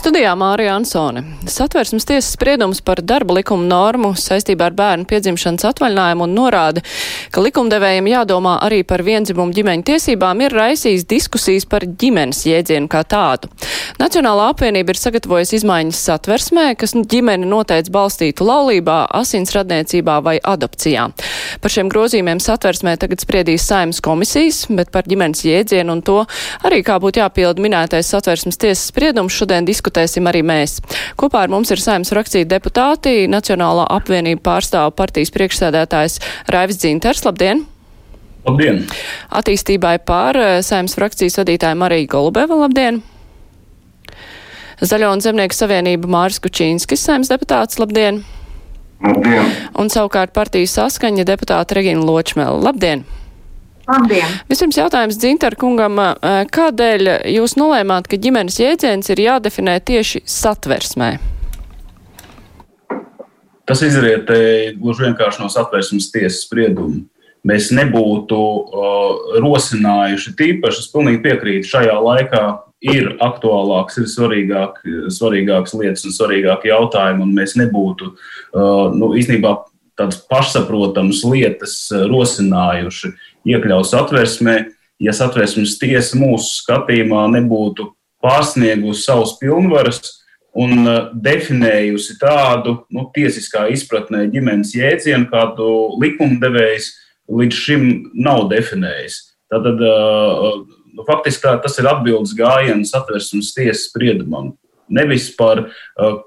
Studijā Mārija Ansone. Satversmes tiesas spriedums par darba likuma normu saistībā ar bērnu piedzimšanas atvaļinājumu un norāda, ka likumdevējiem jādomā arī par vienzimumu ģimeņu tiesībām ir raisījis diskusijas par ģimenes jēdzienu kā tādu. Nacionālā apvienība ir sagatavojusi izmaiņas satversmē, kas ģimeni noteica balstītu laulībā, asins radniecībā vai adopcijā. Par šiem grozījumiem satversmē tagad spriedīs saimas komisijas, bet par ģimenes jēdzienu un to arī kā būtu jāpilda minētais satversmes tiesas spriedums šodien diskutēt diskutēsim arī mēs. Kopā ar mums ir saimnes frakcija deputāti, Nacionālā apvienība pārstāv partijas priekšsēdētājs Raivis Dzinters. Labdien! Labdien! Attīstībai pār eh, saimnes frakcijas vadītāja Marija Golubeva. Labdien! Zaļo un zemnieku savienība Māris Kučīnskis, saimnes deputāts. Labdien! Labdien! Un savukārt partijas saskaņa deputāta Regina Ločmela. Labdien! Labdien! Vispirms jautājums Dzintar kungam, kādēļ jūs nolēmāt, ka ģimenes jēdziens ir jādefinē tieši satversmē? Tas izriet gluži vienkārši no satversmes tiesas sprieduma. Mēs nebūtu uh, rosinājuši tīpaši, es pilnīgi piekrītu, šajā laikā ir aktuālāks, ir svarīgāk, svarīgākas lietas un svarīgāki jautājumi, un mēs nebūtu uh, nu, īstenībā tādas pašsaprotamas lietas rosinājuši. Uh, iekļauts atversmē, ja satversmes tiesa mūsu skatījumā nebūtu pārsniegusi savus pilnvaras un uh, definējusi tādu nu, tiesiskā izpratnē ģimenes jēdzienu, kādu likumdevējs līdz šim nav definējis. Tātad, uh, nu, faktiski tā, tas ir atbildes gājiens satversmes tiesas spriedumam. Nevis par uh,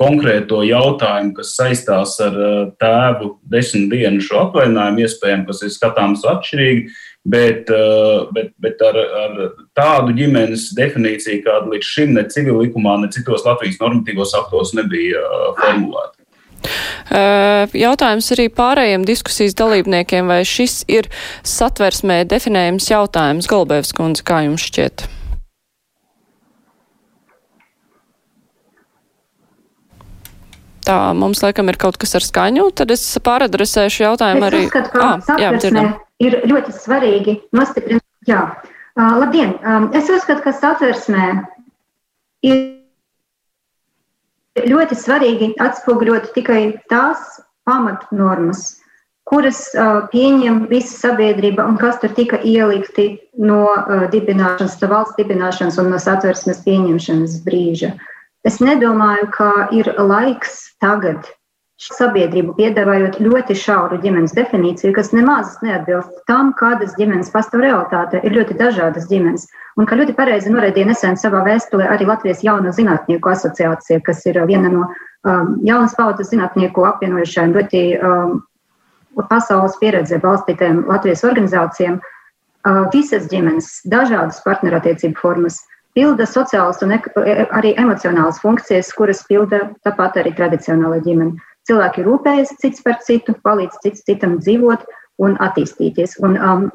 konkrēto jautājumu, kas saistās ar uh, tēvu desmit dienu šo atvaļinājumu, iespējams, kas ir skatāms atšķirīgi, bet, uh, bet, bet ar, ar tādu ģimenes definīciju, kāda līdz šim ne civil likumā, ne citos Latvijas normatīvos aktos nebija uh, formulēta. Jautājums arī pārējiem diskusijas dalībniekiem, vai šis ir satversmē definējums jautājums, Galbēvs kundze, kā jums šķiet? Tā mums laikam ir kaut kas ar skaņu, tad es pāradresēšu jautājumu es arī. Uzskatu, ka ah, dzirdam. ir ļoti svarīgi nostiprināt. Jā, uh, labdien! Um, es uzskatu, ka satversmē ir ļoti svarīgi atspoguļot tikai tās pamatnormas, kuras uh, pieņem visa sabiedrība un kas tur tika ielikti no uh, dibināšanas, no valsts dibināšanas un no satversmes pieņemšanas brīža. Uh, Es nedomāju, ka ir laiks tagad sabiedrību piedāvājot ļoti šauru ģimenes definīciju, kas nemaz neatbilst tam, kādas ģimenes pastāv realitāte. Ir ļoti dažādas ģimenes. Un kā ļoti pareizi norādīja nesen savā vēstulē arī Latvijas jauno zinātnieku asociācija, kas ir viena no um, jaunas paudzes zinātnieku apvienojušajām ļoti um, pasaules pieredzē balstītēm Latvijas organizācijām. Uh, visas ģimenes, dažādas partnerattiecību formas, pilda sociālas un e, arī emocionālas funkcijas, kuras pilda tāpat arī tradicionāla ģimene. Cilvēki rūpējas cits par citu, palīdz cits citam dzīvot un attīstīties. Un, um,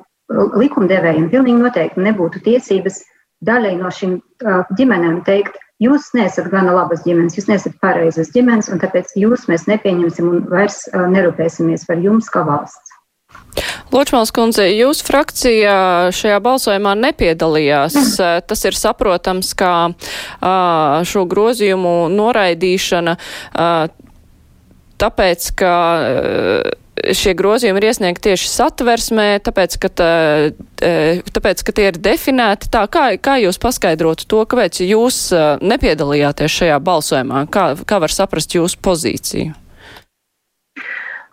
likumdevējiem pilnīgi noteikti nebūtu tiesības daļai no šīm uh, ģimenēm teikt, jūs neesat gana labas ģimenes, jūs neesat pareizas ģimenes, un tāpēc jūs mēs nepieņemsim un vairs uh, nerūpēsimies par jums kā valsts. Ločmāls kundze, jūsu frakcija šajā balsojumā nepiedalījās. Mm. Tas ir saprotams, kā šo grozījumu noraidīšana, tāpēc, ka šie grozījumi ir iesniegti tieši satversmē, tāpēc, ka, tā, tāpēc, ka tie ir definēti tā. Kā, kā jūs paskaidrotu to, kāpēc jūs nepiedalījāties šajā balsojumā? Kā, kā var saprast jūsu pozīciju?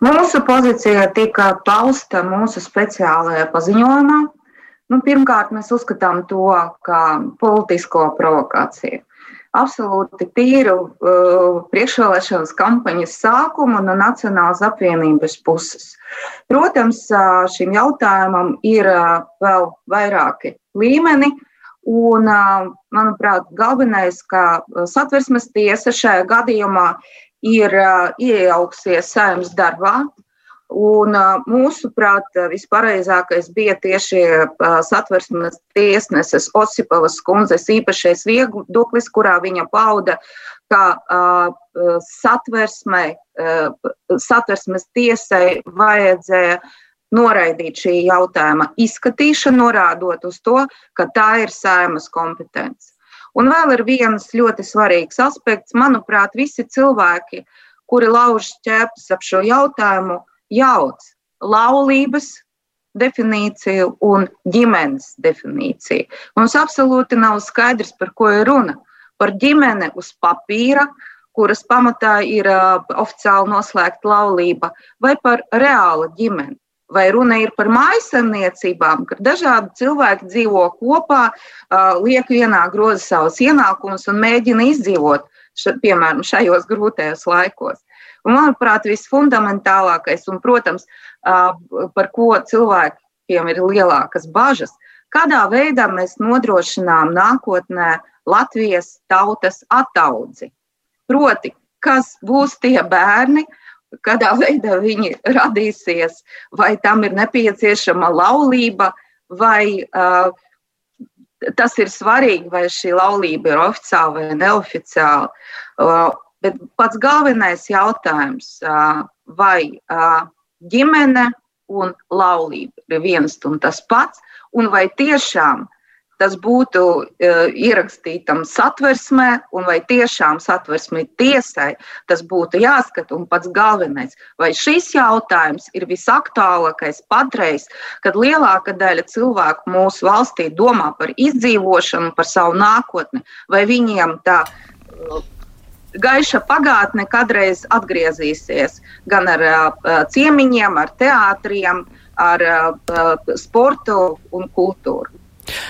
Mūsu pozīcija tika pausta mūsu speciālajā paziņojumā. Nu, pirmkārt, mēs uzskatām to kā politisko provokāciju. Absolūti tīru uh, priekšvēlēšanas kampaņas sākumu no Nacionālās apvienības puses. Protams, uh, šim jautājumam ir uh, vēl vairāki līmeni, un, uh, manuprāt, galvenais, ka satversmes tiesa šajā gadījumā ir iejauksies saimnes darbā. Un mūsuprāt, vispareizākais bija tieši satversmes tiesneses Osipavas kundzes īpašais viedoklis, kurā viņa pauda, ka satversmei, uh, satversmes tiesai vajadzēja noraidīt šī jautājuma izskatīšanu, norādot uz to, ka tā ir saimas kompetence. Un vēl ir viens ļoti svarīgs aspekts. Manuprāt, visi cilvēki, kuri lauž ķēpes ap šo jautājumu, jauc laulības definīciju un ģimenes definīciju. Mums absolūti nav skaidrs, par ko ir runa. Par ģimeni uz papīra, kuras pamatā ir uh, oficiāli noslēgta laulība, vai par reālu ģimeni. Vai runa ir par mājasemniecībām, kad dažādi cilvēki dzīvo kopā, uh, liek vienā grozā savus ienākumus un mēģina izdzīvot, ša, piemēram, šajos grūtajos laikos. Un, manuprāt, visfundamentālākais, un, protams, par ko cilvēkiem ir lielākas bažas, kādā veidā mēs nodrošinām nākotnē Latvijas tautas attaudzi. Proti, kas būs tie bērni, kādā veidā viņi radīsies, vai tam ir nepieciešama laulība, vai uh, tas ir svarīgi, vai šī laulība ir oficiāla vai neoficiāla. Uh, Bet pats galvenais jautājums, vai ģimene un laulība ir viens un tas pats, un vai tiešām tas būtu ierakstītam satversmē, un vai tiešām satversmē tiesai tas būtu jāskata. Un pats galvenais, vai šis jautājums ir visaktuālākais patreiz, kad lielākā daļa cilvēku mūsu valstī domā par izdzīvošanu, par savu nākotni, vai viņiem tā gaiša pagātne kādreiz atgriezīsies gan ar uh, ciemiņiem, ar teātriem, ar uh, sportu un kultūru.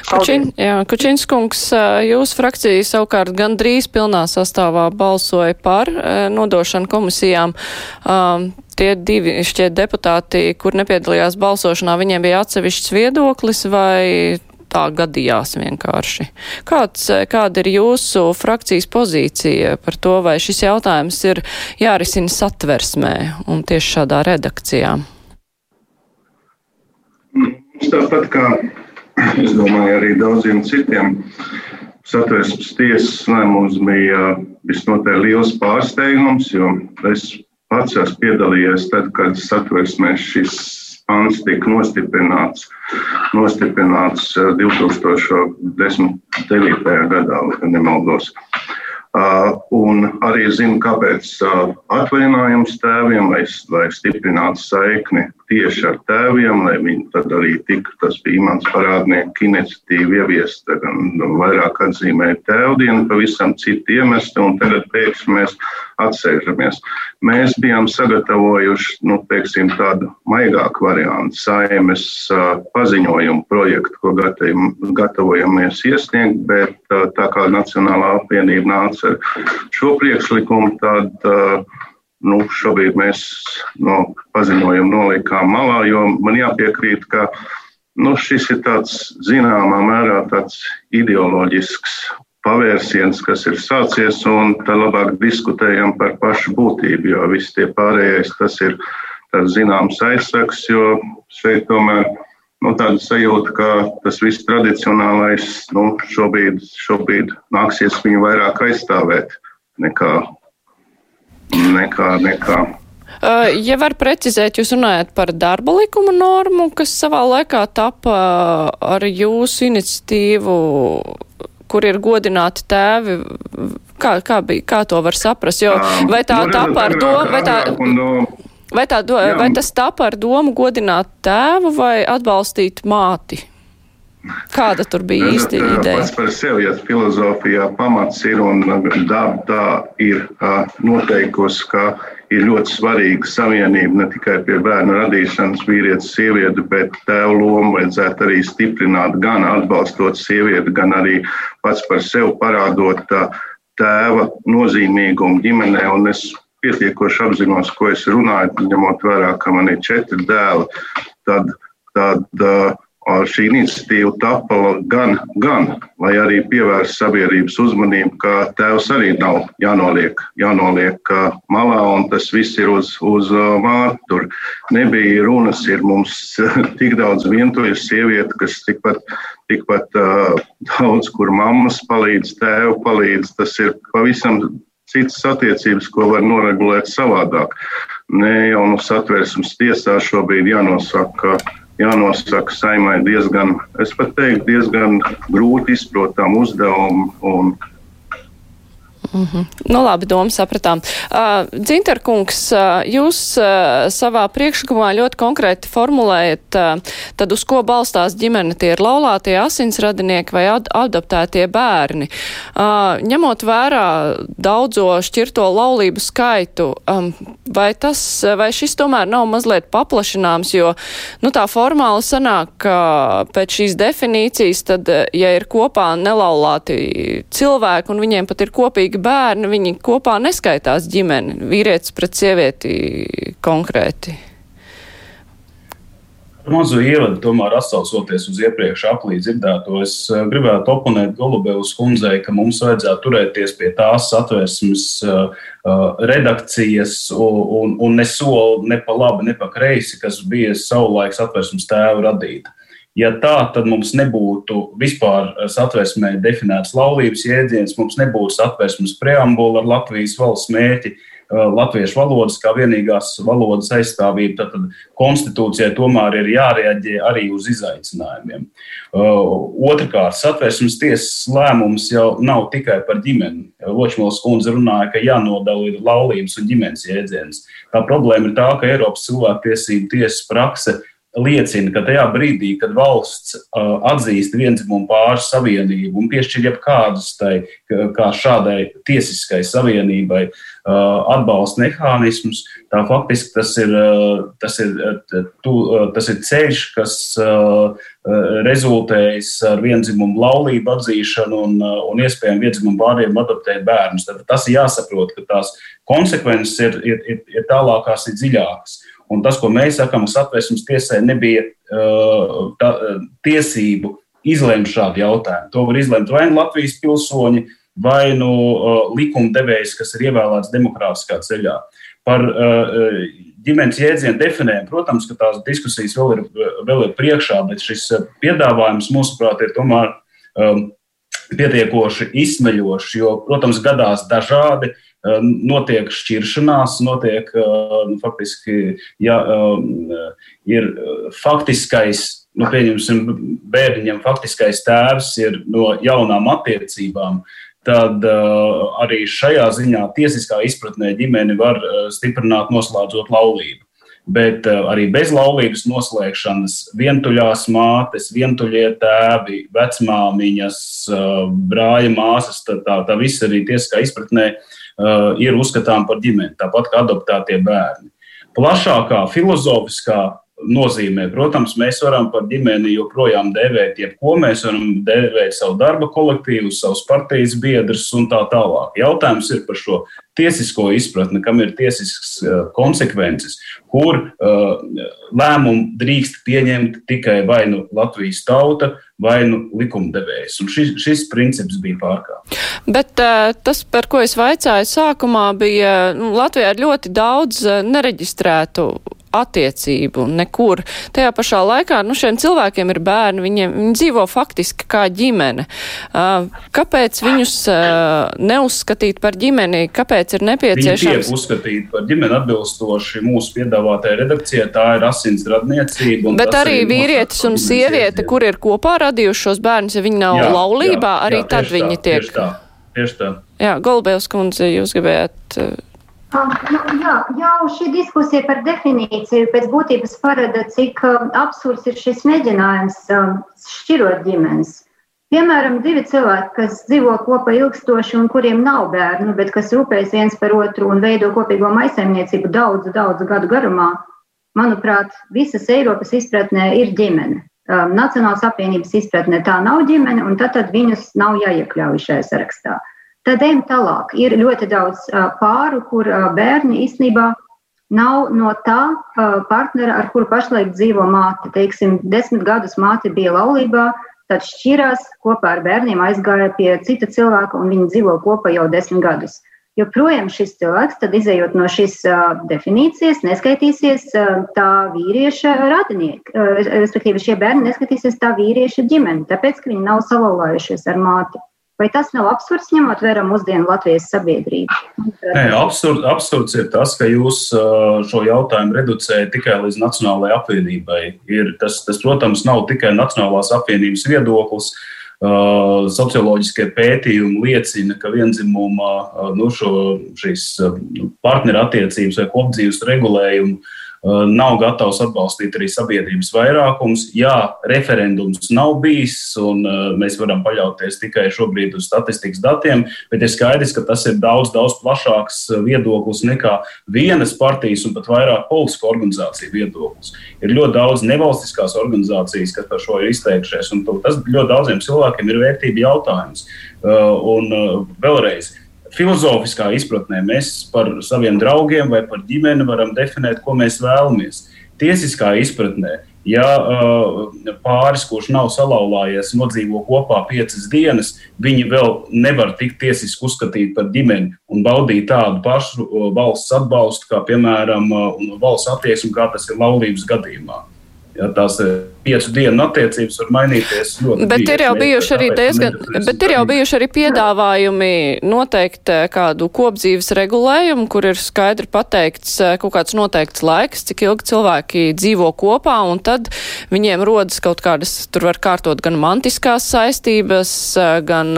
Kučin, jā, Kučins kungs, jūsu frakcija savukārt gandrīz pilnā sastāvā balsoja par nodošanu komisijām. Tie divi šķiet deputāti, kur nepiedalījās balsošanā, viņiem bija atsevišķs viedoklis vai tā gadījās vienkārši. Kāds, kāda ir jūsu frakcijas pozīcija par to, vai šis jautājums ir jārisina satversmē un tieši šādā redakcijā? Tāpat kā es domāju, arī daudziem citiem satversmes tiesas lēmums bija visnotaļ liels pārsteigums, jo es pats esmu piedalījies tad, kad satversmē šis pants tika nostiprināts, nostiprināts 2019. Eh, gadā, ja nemaldos. Uh, un arī zinu, kāpēc uh, atvaļinājums tēviem, lai, lai stiprinātu saikni tieši ar tēviem, lai viņi tad arī tika, tas bija mans parādnieku iniciatīva ieviest, gan vairāk atzīmēt tēvdienu, pavisam citu iemeslu, un tagad pēkšņi mēs atsēžamies. Mēs bijām sagatavojuši, nu, teiksim, tādu maigāku variantu, saimes paziņojumu projektu, ko gatavojamies iesniegt, bet tā kā Nacionālā apvienība nāca ar šo priekšlikumu, tad uh, nu, šobrīd mēs no paziņojuma nolikām malā, jo man jāpiekrīt, ka nu, šis ir tāds zināmā mērā tāds ideoloģisks pavērsiens, kas ir sācies, un tad labāk diskutējam par pašu būtību, jo viss tie pārējais tas ir tāds zināms aizsaks, jo šeit tomēr nu, tāda sajūta, ka tas viss tradicionālais nu, šobrīd, šobrīd nāksies viņu vairāk aizstāvēt nekā nekā. nekā. Uh, ja var precizēt, jūs runājat par darba likuma normu, kas savā laikā tapa ar jūsu iniciatīvu, kur ir godināti tēvi. Kā, kā, bija, kā to var saprast? Jo, vai tā nu, tapa ar domu, vai tā. Vai, tā, vai tas tapa ar domu godināt tēvu vai atbalstīt māti? Kāda tur bija īsti ideja? Pats par sevi, ja filozofijā pamats ir un daba tā ir noteikusi, ka ir ļoti svarīga savienība ne tikai pie bērnu radīšanas, vīrietis, sieviete, bet tēvu lomu vajadzētu arī stiprināt, gan atbalstot sievieti, gan arī pats par sevi parādot tēva nozīmīgumu ģimenē. Un es pietiekoši apzinos, ko es runāju, ņemot vērā, ka man ir četri dēli. Tad, tad, uh, šī iniciatīva tapa gan, gan lai arī pievērst sabiedrības uzmanību, ka tēvs arī nav jānoliek, jānoliek malā, un tas viss ir uz, uz māte. Tur nebija runas, ir mums tik daudz vientuļu sievietu, kas tikpat, tikpat uh, daudz, kur mammas palīdz, tēvu palīdz. Tas ir pavisam citas attiecības, ko var noregulēt savādāk. Ne jau no satversmes tiesā šobrīd jānosaka, jānosaka saimai diezgan, es pat teiktu, diezgan grūti izprotam uzdevumu Mm -hmm. Nu, labi, doma sapratām. Uh, Dzinterkungs, uh, jūs uh, savā priekšlikumā ļoti konkrēti formulējat, uh, tad uz ko balstās ģimene, tie ir laulātie asinsradinieki vai ad adoptētie bērni. Uh, ņemot vērā daudzo šķirto laulību skaitu, um, vai, tas, vai šis tomēr nav mazliet paplašināms, jo nu, tā formāli sanāk, ka pēc šīs definīcijas, tad, ja ir kopā nelaulāti cilvēki un viņiem pat ir kopīgi bērni, viņi kopā neskaitās ģimeni, vīrietis pret sievieti konkrēti. Mazu ievadu, tomēr atsaucoties uz iepriekš aplīdz dzirdēto, es eh, gribētu oponēt Golubevas kundzei, ka mums vajadzētu turēties pie tās atvērsmes uh, redakcijas un, un, ne soli, ne pa labi, ne pa kreisi, kas bija savulaiks atvērsmes tēva radīta. Ja tā, tad mums nebūtu vispār satversmē definēts laulības jēdziens, mums nebūtu satversmes preambula ar Latvijas valsts mērķi, latviešu valodas kā vienīgās valodas aizstāvība. Tad konstitūcijai tomēr ir jārēģē arī uz izaicinājumiem. Otrakārt, satversmes tiesas lēmums jau nav tikai par ģimeni. Ločmils kundze runāja, ka jānodala laulības un ģimenes jēdziens. Tā problēma ir tā, ka Eiropas cilvēktiesību tiesas praksa liecina, ka tajā brīdī, kad valsts uh, atzīst vienzimumu pāru savienību un piešķir jebkādus tai, kā šādai tiesiskai savienībai uh, atbalsta mehānismus, tā faktiski tas ir, uh, tas ir, tu, tas ir ceļš, kas rezultējas ar vienzimumu laulību atzīšanu un, un iespējami vienzimumu pāriem adoptēt bērnus. Tad tas ir jāsaprot, ka tās konsekvences ir, ir, ir, ir tālākās, ir dziļākas. Un tas, ko mēs sakām, satversmes tiesai nebija uh, tā, tiesību izlemt šādu jautājumu. To var izlemt vai nu Latvijas pilsoņi, vai nu uh, likumdevējs, kas ir ievēlēts demokrātiskā ceļā. Par uh, ģimenes jēdzienu definējumu, protams, ka tās diskusijas vēl ir, vēl ir priekšā, bet šis piedāvājums, mūsuprāt, ir tomēr um, pietiekoši izsmeļošs, jo, protams, gadās dažādi notiek šķiršanās, notiek nu, faktiski, ja ir faktiskais, nu, pieņemsim, bērniņam faktiskais tēvs ir no jaunām attiecībām, tad uh, arī šajā ziņā tiesiskā izpratnē ģimeni var uh, stiprināt, noslēdzot laulību. Bet arī bez laulības noslēgšanas vientuļās mātes, vientuļie tēvi, vecmāmiņas, brāļa māsas, tā, tā, tā viss arī tiesiskā izpratnē ir uzskatām par ģimeni, tāpat kā adoptētie bērni. Plašākā filozofiskā nozīmē, protams, mēs varam par ģimeni joprojām dēvēt jebko. Mēs varam dēvēt savu darba kolektīvu, savus partijas biedrus un tā tālāk. Jautājums ir par šo tiesisko izpratni, kam ir tiesisks uh, konsekvences, kur uh, lēmumu drīkst pieņemt tikai vai nu Latvijas tauta, vai nu likumdevējs. Un šis, šis princips bija pārkāpts. Bet uh, tas, par ko es vaicāju sākumā, bija nu, Latvijā ir ļoti daudz nereģistrētu attiecību nekur. Tajā pašā laikā, nu, šiem cilvēkiem ir bērni, viņiem, viņi dzīvo faktiski kā ģimene. Uh, kāpēc viņus uh, neuzskatīt par ģimeni? Kāpēc ir nepieciešams? Viņi tiek uzskatīti par ģimeni atbilstoši mūsu piedāvātajai redakcijai. Tā ir asins radniecība. Bet arī, vīrietis un sieviete, kur ir kopā radījuši šos bērnus, ja viņi nav jā, laulībā, jā, arī jā, tad viņi tā, tiek. Tieši tā. Tieši tā. Jā, Golbēvs kundze, jūs gribējāt. Uh, Nu, jā, jau šī diskusija par definīciju pēc būtības parāda, cik um, absurds ir šis mēģinājums um, šķirot ģimenes. Piemēram, divi cilvēki, kas dzīvo kopā ilgstoši un kuriem nav bērnu, bet kas rūpējas viens par otru un veido kopīgo maisaimniecību daudzu, daudzu gadu garumā, manuprāt, visas Eiropas izpratnē ir ģimene. Um, Nacionālās apvienības izpratnē tā nav ģimene, un tad, tad viņus nav jāiekļauj šajā sarakstā. Tad ejam tālāk. Ir ļoti daudz pāru, kur bērni īstenībā nav no tā partnera, ar kuru pašlaik dzīvo māte. Teiksim, desmit gadus māte bija laulībā, tad šķirās kopā ar bērniem, aizgāja pie cita cilvēka un viņi dzīvo kopā jau desmit gadus. Joprojām šis cilvēks, tad izējot no šīs uh, definīcijas, neskaitīsies uh, tā vīrieša radinieki. Uh, respektīvi, šie bērni neskaitīsies tā vīrieša ģimene, tāpēc, ka viņi nav salauzājušies ar māti. Vai tas nav absurds, ņemot vērā mūsdienu Latvijas sabiedrību? Nē, absurd, absurds ir tas, ka jūs šo jautājumu reducējat tikai līdz Nacionālajai apvienībai. Ir, tas, tas, protams, nav tikai Nacionālās apvienības viedoklis. Uh, socioloģiskie pētījumi liecina, ka vienzimuma uh, nu, šo, šīs uh, partnerattiecības vai kopdzīves regulējumu uh, nav gatavs atbalstīt arī sabiedrības vairākums. Jā, referendums nav bijis, un eh, mēs varam paļauties tikai šobrīd uz statistikas datiem, bet ir skaidrs, ka tas ir daudz, daudz plašāks eh, viedoklis nekā vienas partijas un pat vairāk politisku organizāciju viedoklis. Ir ļoti daudz nevalstiskās organizācijas, kas par šo ir izteikušies, un tas ļoti daudziem cilvēkiem ir vērtība jautājums. Un vēlreiz filozofiskā izpratnē mēs par saviem draugiem vai par ģimeni varam definēt, ko mēs vēlamies. Tiesiskā izpratnē, ja uh, pāris, kurš nav salauzājies, nodzīvo kopā piecas dienas, viņi vēl nevar tikt tiesiski uzskatīt par ģimeni un baudīt tādu pašu uh, valsts atbalstu, kā piemēram uh, valsts attieksmi, kā tas ir laulības gadījumā. Ja tās ir piecu dienu attiecības, var mainīties ļoti. Bet ir jau bijuši arī diezgan, bet ir jau bijuši arī piedāvājumi noteikt eh, kādu kopdzīves regulējumu, kur ir skaidri pateikts eh, kaut kāds noteikts laiks, cik ilgi cilvēki dzīvo kopā, un tad viņiem rodas kaut kādas, tur var kārtot gan mantiskās saistības, eh, gan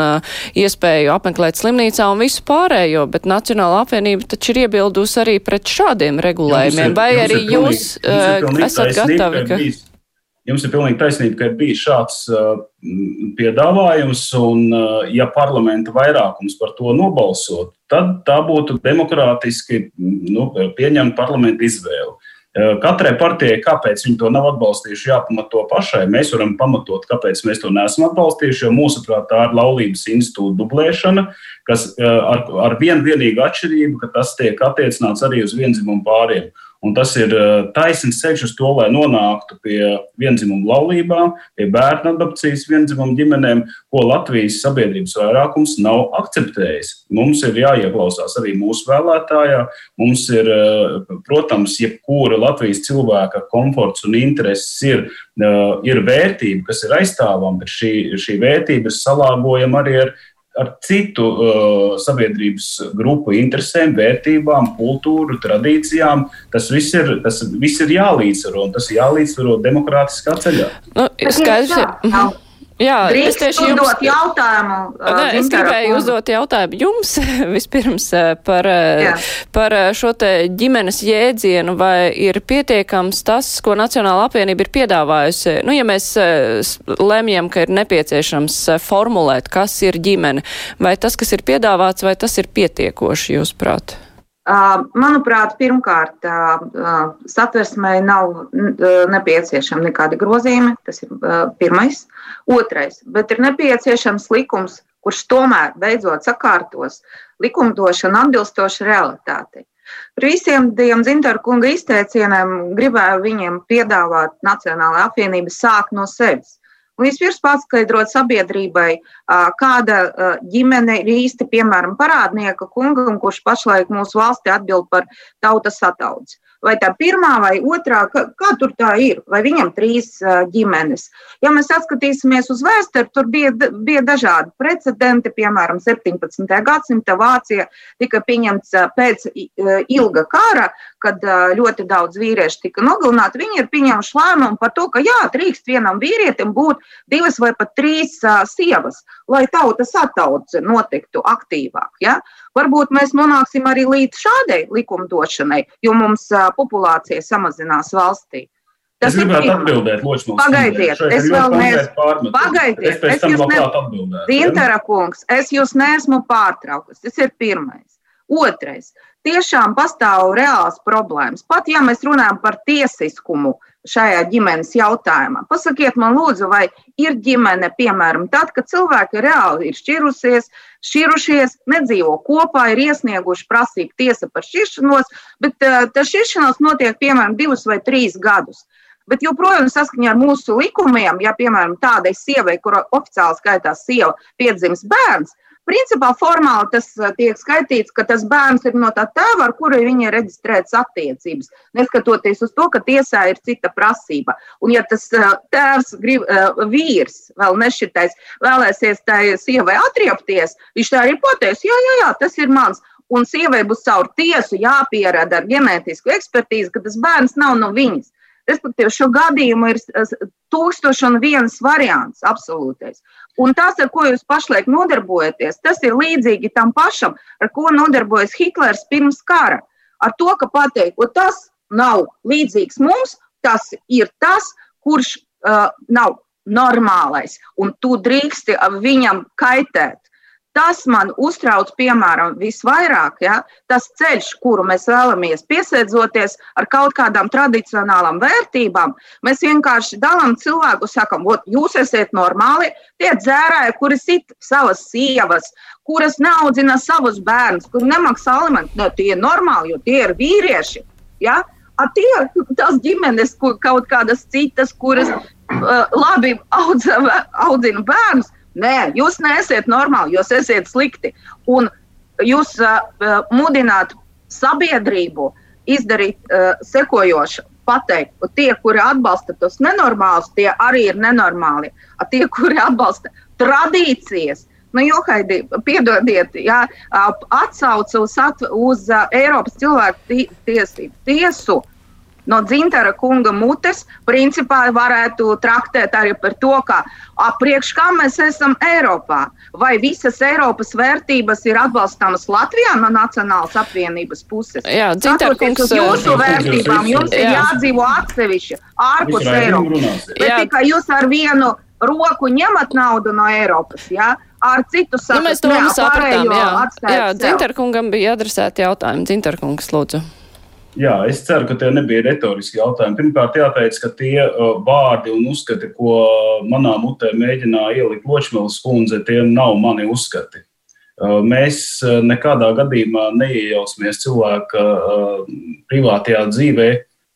iespēju apmeklēt slimnīcā un visu pārējo, bet Nacionāla apvienība taču ir iebildusi arī pret šādiem regulējumiem. Ir, Vai arī jūs pilnīgi, esat gatavi? Ka... Jums ir pilnīgi taisnība, ka ir bijis šāds uh, piedāvājums, un, uh, ja parlamenta vairākums par to nobalsot, tad tā būtu demokrātiski nu, pieņemta parlamenta izvēle. Uh, katrai partijai, kāpēc viņi to nav atbalstījuši, jāpamato pašai. Mēs varam pamatot, kāpēc mēs to neesam atbalstījuši, jo mūsuprāt, tā ir laulības institūta dublēšana, kas ar, ar vienu vienīgu atšķirību, ka tas tiek attiecināts arī uz vienzimumu pāriem. Un tas ir eh, taisnīgs ceļš uz to, lai nonāktu pie vienzimumu laulībām, pie bērnu adopcijas vienzimumu ģimenēm, ko Latvijas sabiedrības vairākums nav akceptējis. Mums ir jāieklausās arī mūsu vēlētājā. Mums ir, eh, protams, jebkura Latvijas cilvēka komforts un intereses ir, eh, ir vērtība, kas ir aizstāvama, bet šī, šī vērtība ir salāgojama arī ar ar citu uh, sabiedrības grupu interesēm, vērtībām, kultūru, tradīcijām. Tas viss ir, tas viss ir jālīdzsvaro, un tas jālīdzsvaro demokrātiskā ceļā. Nu, skaidrs, jā. Jā, Drīkst es tieši jums jautājumu. Nē, es gribēju un... uzdot jautājumu jums vispirms par, Jā. par šo te ģimenes jēdzienu, vai ir pietiekams tas, ko Nacionāla apvienība ir piedāvājusi. Nu, ja mēs lemjam, ka ir nepieciešams formulēt, kas ir ģimene, vai tas, kas ir piedāvāts, vai tas ir pietiekoši, jūs prāt? Manuprāt, pirmkārt, satversmei nav nepieciešama nekāda grozījuma. Tas ir pirmais. Otrais, bet ir nepieciešams likums, kurš tomēr beidzot sakārtos likumdošanu atbilstoši realitātei. Par visiem tiem Zintāra kunga izteicieniem gribēju viņiem piedāvāt Nacionālajai apvienībai sākt no sevis. Un vispirms paskaidrot sabiedrībai, kāda ģimene ir īsti, piemēram, parādnieka kungam, kurš pašlaik mūsu valstī atbild par tautas ataudzes vai tā pirmā vai otrā, kā, kā tur tā ir, vai viņam trīs ģimenes. Ja mēs atskatīsimies uz vēsturi, tur bija, bija dažādi precedenti, piemēram, 17. gadsimta Vācija tika pieņemts pēc ilga kara, kad ļoti daudz vīriešu tika nogalināti. Viņi ir pieņēmuši lēmumu par to, ka jā, drīkst vienam vīrietim būt divas vai pat trīs sievas, lai tautas attaudzē notiktu aktīvāk. Ja? Varbūt mēs nonāksim arī līdz šādai likumdošanai, jo mums populācija samazinās valstī. Tas es gribētu atbildēt, Ločs. Pagaidiet, es vēl neesmu. Pagaidiet, es, es jūs neesmu. Dintara kungs, es jūs neesmu pārtraukus. Tas ir pirmais. Otrais. Tiešām pastāv reāls problēmas. Pat ja mēs runājam par tiesiskumu, šajā ģimenes jautājumā. Pasakiet man, lūdzu, vai ir ģimene, piemēram, tad, kad cilvēki reāli ir šķirusies, šķirušies, nedzīvo kopā, ir iesnieguši prasību tiesa par šķiršanos, bet tā šķiršanās notiek, piemēram, divus vai trīs gadus. Bet joprojām saskaņā ar mūsu likumiem, ja, piemēram, tādai sievai, kura oficiāli skaitās sieva, piedzims bērns, Principā formāli tas uh, tiek skaitīts, ka tas bērns ir no tā tēva, ar kuru viņa ir reģistrētas attiecības, neskatoties uz to, ka tiesā ir cita prasība. Un, ja tas uh, tēvs, grib, uh, vīrs, vēl nešķirtais, vēlēsies tai sievai atriepties, viņš tā arī pateiks, jā, jā, jā, tas ir mans. Un sievai būs caur tiesu jāpierāda ar ģenētisku ekspertīzi, ka tas bērns nav no viņas. Respektīvi, šo gadījumu ir tūkstoši un viens variants, absolūtais. Un tas, ar ko jūs pašlaik nodarbojaties, tas ir līdzīgi tam pašam, ar ko nodarbojas Hitlers pirms kara. Ar to, ka pateikt, tas nav līdzīgs mums, tas ir tas, kurš uh, nav normālais, un tu drīksti viņam kaitēt. Tas man uztrauc, piemēram, visvairāk, ja, tas ceļš, kuru mēs vēlamies piesēdzoties ar kaut kādām tradicionālām vērtībām. Mēs vienkārši dalām cilvēku, sakam, jūs esat normāli, tie dzērāji, kuri sit savas sievas, kuras neaudzina savus bērnus, kuri nemaksā alimentus. Ne, tie ir normāli, jo tie ir vīrieši. Ja? A tie tās ģimenes, kur kaut kādas citas, kuras uh, labi audzina bērnus Nē, jūs neesiet normāli, jūs esat slikti. Un jūs uh, mudināt sabiedrību izdarīt uh, sekojošu. Pateikt, tie, kuri atbalsta tos nenormālus, tie arī ir nenormāli. A tie, kuri atbalsta tradīcijas, Nu, Johaidi, piedodiet, jā, atsauce uz, at, uz uh, Eiropas cilvēku tiesību tiesu. Uh, no dzintara kunga mutes, principā varētu traktēt arī par to, ka priekš kā mēs esam Eiropā. Vai visas Eiropas vērtības ir atbalstāmas Latvijā no Nacionālas apvienības puses? Jā, dzintara kungs. Uz jūsu vērtībām jums jā. ir jādzīvo atsevišķi, ārpus Eiropas. Bet tikai jūs ar vienu roku ņemat naudu no Eiropas. Ja? Ar citu saku, nu, mēs to sapratām. Jā, jā Dzintarkungam bija adresēti jautājumi. Dzintarkungs, lūdzu. Jā, es ceru, ka tie nebija retoriski jautājumi. Pirmkārt, jāteic, ka tie uh, vārdi un uzskati, ko manā mutē mēģināja ielikt Ločmēlas kundze, tie nav mani uzskati. Uh, mēs uh, nekādā gadījumā neiejausimies cilvēka privātajā dzīvē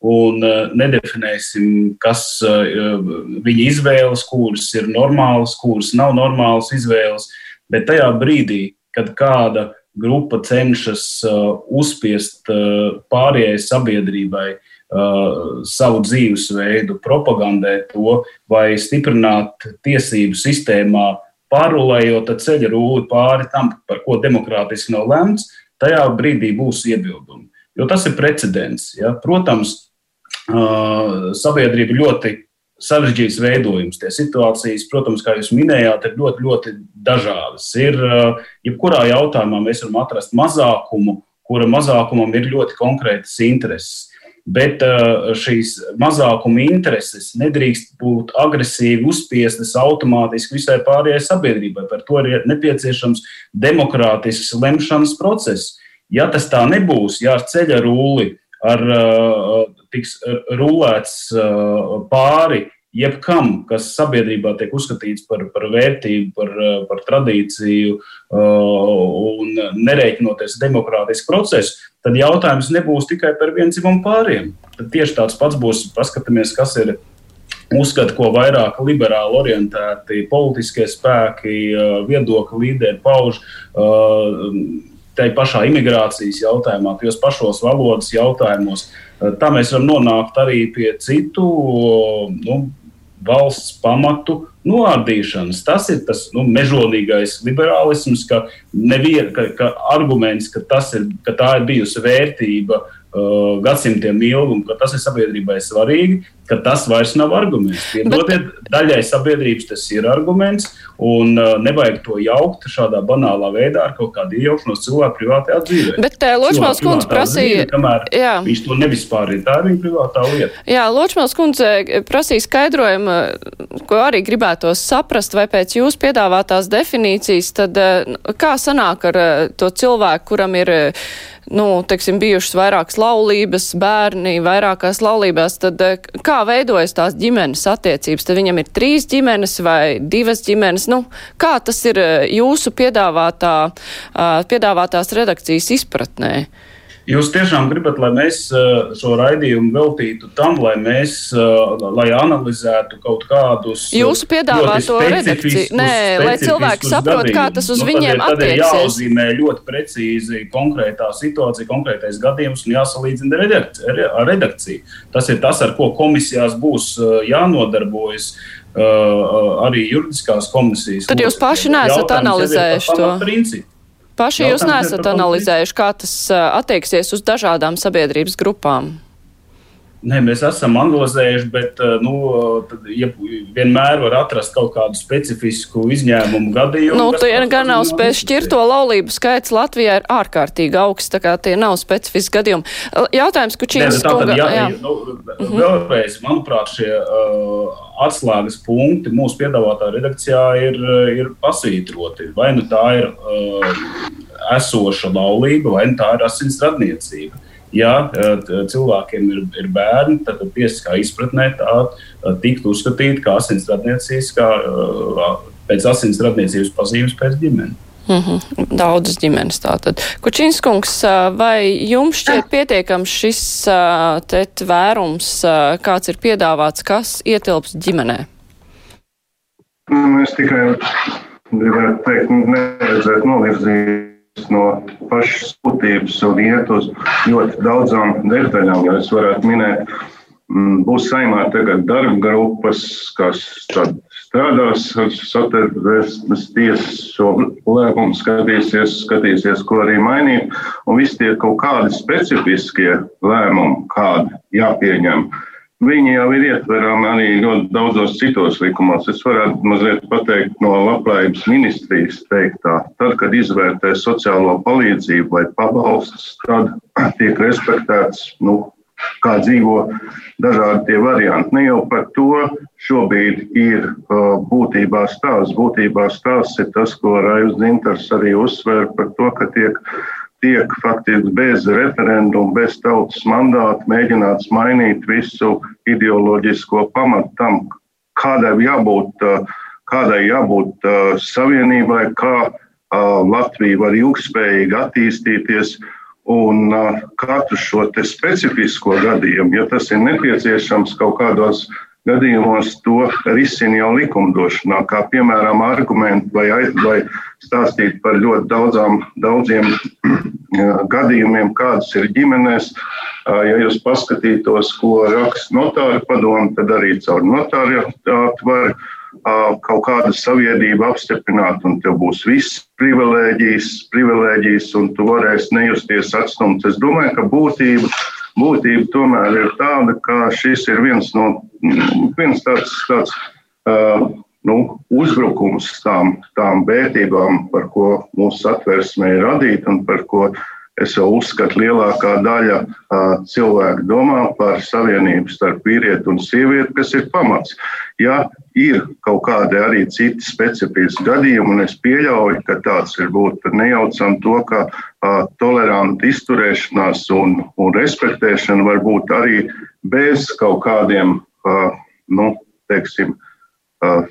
un nedefinēsim, kas viņa izvēles, kuras ir normālas, kuras nav normālas izvēles. Bet tajā brīdī, kad kāda grupa cenšas uh, uzspiest uh, pārējai sabiedrībai uh, savu dzīvesveidu, propagandēt to vai stiprināt tiesību sistēmā, pārulējot ceļa rūli pāri tam, par ko demokrātiski nav lemts, tajā brīdī būs iebildumi. Jo tas ir precedents. Ja? Protams, sabiedrība ļoti sarežģīts veidojums. Tie situācijas, protams, kā jūs minējāt, ir ļoti, ļoti dažādas. Ir, uh, jebkurā jautājumā mēs varam atrast mazākumu, kura mazākumam ir ļoti konkrētas intereses. Bet uh, šīs mazākuma intereses nedrīkst būt agresīvi uzspiestas automātiski visai pārējai sabiedrībai. Par to ir nepieciešams demokrātisks lemšanas process. Ja tas tā nebūs, ja ar ceļa rūli ar, uh, tiks rulēts uh, pāri jebkam, kas sabiedrībā tiek uzskatīts par, par vērtību, par, uh, par tradīciju un nereiķinoties demokrātisku procesu, tad jautājums nebūs tikai par vienzimumu pāriem. Tad tieši tāds pats būs, paskatāmies, kas ir uzskata, ko vairāk liberāli orientēti politiskie spēki, viedokļu līderi pauž tai pašā imigrācijas jautājumā, tajos pašos valodas jautājumos. Eh, tā mēs varam nonākt arī pie citu nu, valsts pamatu noārdīšanas. Tas ir tas nu, mežonīgais liberālisms, ka, nevien, ka, ka arguments, ka, ir, ka tā ir bijusi vērtība uh, gadsimtiem ilgi un ka tas ir sabiedrībai svarīgi, ka tas vairs nav arguments. Piedodiet, Bet... daļai sabiedrības tas ir arguments, un uh, nevajag to jaukt šādā banālā veidā ar kaut kādu iejaukšanos cilvēku privātajā dzīvē. Bet uh, Ločmāls kundze prasīja, dzīve, viņš to nevispārīja, tā ir viņa privātā lieta. Jā, Ločmāls kundze prasīja skaidrojumu, ko arī gribētos saprast, vai pēc jūsu piedāvātās definīcijas, tad uh, kā sanāk ar uh, to cilvēku, kuram ir uh, nu, teiksim, bijušas vairākas laulības, bērni vairākās laulībās, tad eh, kā veidojas tās ģimenes attiecības? Tad viņam ir trīs ģimenes vai divas ģimenes. Nu, kā tas ir eh, jūsu piedāvātā, piedāvātās redakcijas izpratnē? Jūs tiešām gribat, lai mēs uh, šo raidījumu veltītu tam, lai mēs uh, lai analizētu kaut kādus jūsu piedāvāto redakciju. Nē, lai cilvēki saprot, kā tas uz nu, viņiem attieksies. Jāuzzīmē ļoti precīzi konkrētā situācija, konkrētais gadījums un jāsalīdzina ar redakciju. Tas ir tas, ar ko komisijās būs uh, jānodarbojas. Uh, arī juridiskās komisijas. Tad jūs paši neesat analizējuši to. Principu. Paši jūs neesat analizējuši, kā tas attieksies uz dažādām sabiedrības grupām. Nē, mēs esam analizējuši, bet nu, ja vienmēr var atrast kaut kādu specifisku izņēmumu gadījumu. Nu, tie gan nav spējuši šķirto laulību skaits Latvijā ir ārkārtīgi augsts, tā kā tie nav specifiski gadījumi. Jautājums, Kučīns kunga. Jā, jā. Nu. Vēlreiz, manuprāt, šie uh, atslēgas punkti mūsu piedāvātā redakcijā ir, ir pasvītroti. Vai nu tā ir uh, esoša laulība, vai nu tā ir asins radniecība ja cilvēkiem ir, ir bērni, tad tiesiskā izpratnē tā tiktu uzskatīta kā asinsradniecības, pēc asinsradniecības pazīmes pēc ģimenes. Mm -hmm. Daudzas ģimenes tātad. Kučinskungs, vai jums šķiet pietiekams šis vērums, kāds ir piedāvāts, kas ietilps ģimenē? Nu, es tikai gribētu teikt, nevajadzētu novirzīt no pašas būtības un iet uz ļoti daudzām detaļām. Ja es varētu minēt, mm, būs saimā tagad darba grupas, kas strādās ar satversmes tiesas šo lēmumu, skatīsies, skatīsies, ko arī mainīt. Un visi tie kaut kādi specifiskie lēmumi, kādi jāpieņem. Viņi jau ir ietverami arī ļoti daudzos citos likumos. Es varētu mazliet pateikt no labklājības ministrijas teiktā. Tad, kad izvērtē sociālo palīdzību vai pabalstus, tad tiek respektēts, nu, kā dzīvo dažādi tie varianti. Ne jau par to šobrīd ir uh, būtībā stāsts. Būtībā stāsts ir tas, ko Raivs Zintars arī uzsver par to, ka tiek tiek faktiski bez referenduma, bez tautas mandāta mēģināts mainīt visu ideoloģisko pamatu tam, kādai jābūt, kādai jābūt savienībai, kā Latvija var ilgspējīgi attīstīties. Un katru šo specifisko gadījumu, ja tas ir nepieciešams kaut kādos gadījumos, to risina jau likumdošanā, kā piemēram argumenti vai, vai stāstīt par ļoti daudzām, daudziem gadījumiem, kādas ir ģimenēs. Ja jūs paskatītos, ko raksta notāra padomu, tad arī caur notāriātu var kaut kādu saviedrību apstiprināt, un tev būs viss privilēģijas, privilēģijas, un tu varēsi nejusties atstumts. Es domāju, ka būtība, būtība tomēr ir tāda, ka šis ir viens no, viens tāds, tāds uh, nu, uzbrukums tām, tām vērtībām, par ko mūsu satversme ir radīta un par ko es uzskatu, lielākā daļa uh, cilvēku domā par savienību starp vīrieti un sievieti, kas ir pamats. Ja ir kaut kādi arī citi specifiski gadījumi, un es pieļauju, ka tāds ir būt, tad nejaucam to, ka uh, toleranta izturēšanās un, un respektēšana var būt arī bez kaut kādiem, uh, nu, teiksim, uh,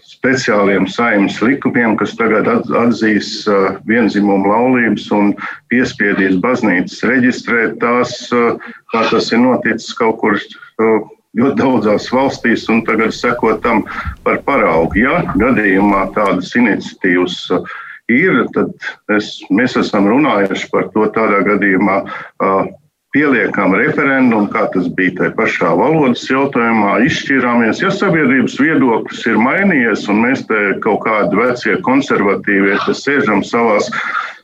speciāliem saimnes likumiem, kas tagad atzīs vienzimumu laulības un piespiedīs baznīcas reģistrēt tās, kā tas ir noticis kaut kur ļoti daudzās valstīs, un tagad sekot tam par paraugu. Ja gadījumā tādas iniciatīvas ir, tad es, mēs esam runājuši par to tādā gadījumā pieliekam referendumu, kā tas bija tajā pašā valodas jautājumā, izšķirāmies. Ja sabiedrības viedoklis ir mainījies, un mēs te kaut kādi vecie konservatīvie sēžam savās,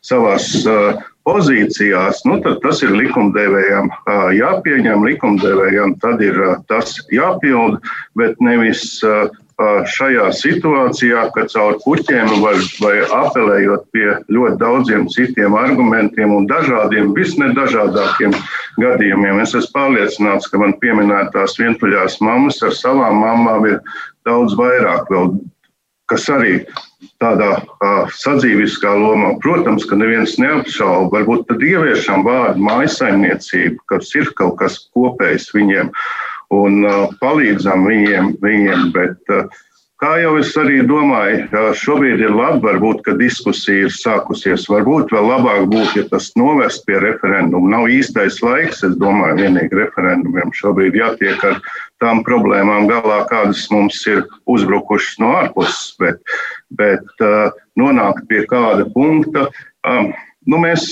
savās uh, pozīcijās, nu, tad tas ir likumdevējiem uh, jāpieņem, likumdevējiem tad ir uh, tas jāpild, bet nevis uh, šajā situācijā, ka caur puķiem vai, vai apelējot pie ļoti daudziem citiem argumentiem un dažādiem, visnedažādākiem gadījumiem, es esmu pārliecināts, ka man pieminētās vientuļās mammas ar savām mamām ir daudz vairāk vēl, kas arī tādā uh, sadzīviskā lomā. Protams, ka neviens neapšauba, varbūt tad ieviešam vārdu mājasaimniecība, kas ir kaut kas kopējs viņiem. Uh, un uh, palīdzam viņiem, viņiem bet uh, Kā jau es arī domāju, šobrīd ir labi, varbūt, ka diskusija ir sākusies. Varbūt vēl labāk būtu, ja tas novest pie referenduma. Nav īstais laiks, es domāju, vienīgi referendumiem šobrīd jātiek ar tām problēmām galā, kādas mums ir uzbrukušas no ārpuses, bet, bet nonākt pie kāda punkta. Nu, mēs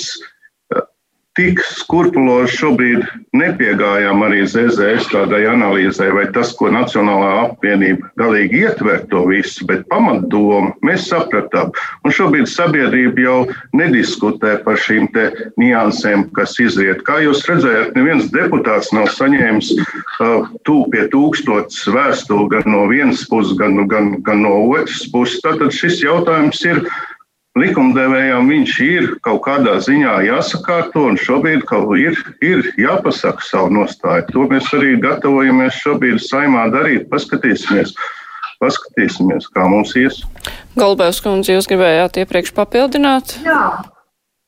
tik skrupulozi šobrīd nepiegājām arī ZZS tādai analīzē, vai tas, ko Nacionālā apvienība galīgi ietver to visu, bet pamatdomu mēs sapratām. Un šobrīd sabiedrība jau nediskutē par šīm te niansēm, kas izriet. Kā jūs redzējāt, neviens deputāts nav saņēmis uh, tūp pie tūkstotis vēstuli gan no vienas puses, gan, gan, gan no otras puses. Tātad šis jautājums ir likumdevējām viņš ir kaut kādā ziņā jāsakārto, un šobrīd ir, ir jāpasaka savu nostāju. To mēs arī gatavojamies šobrīd saimā darīt. Paskatīsimies, paskatīsimies kā mums ies. Galbēvs kundze, jūs gribējāt iepriekš papildināt? Jā.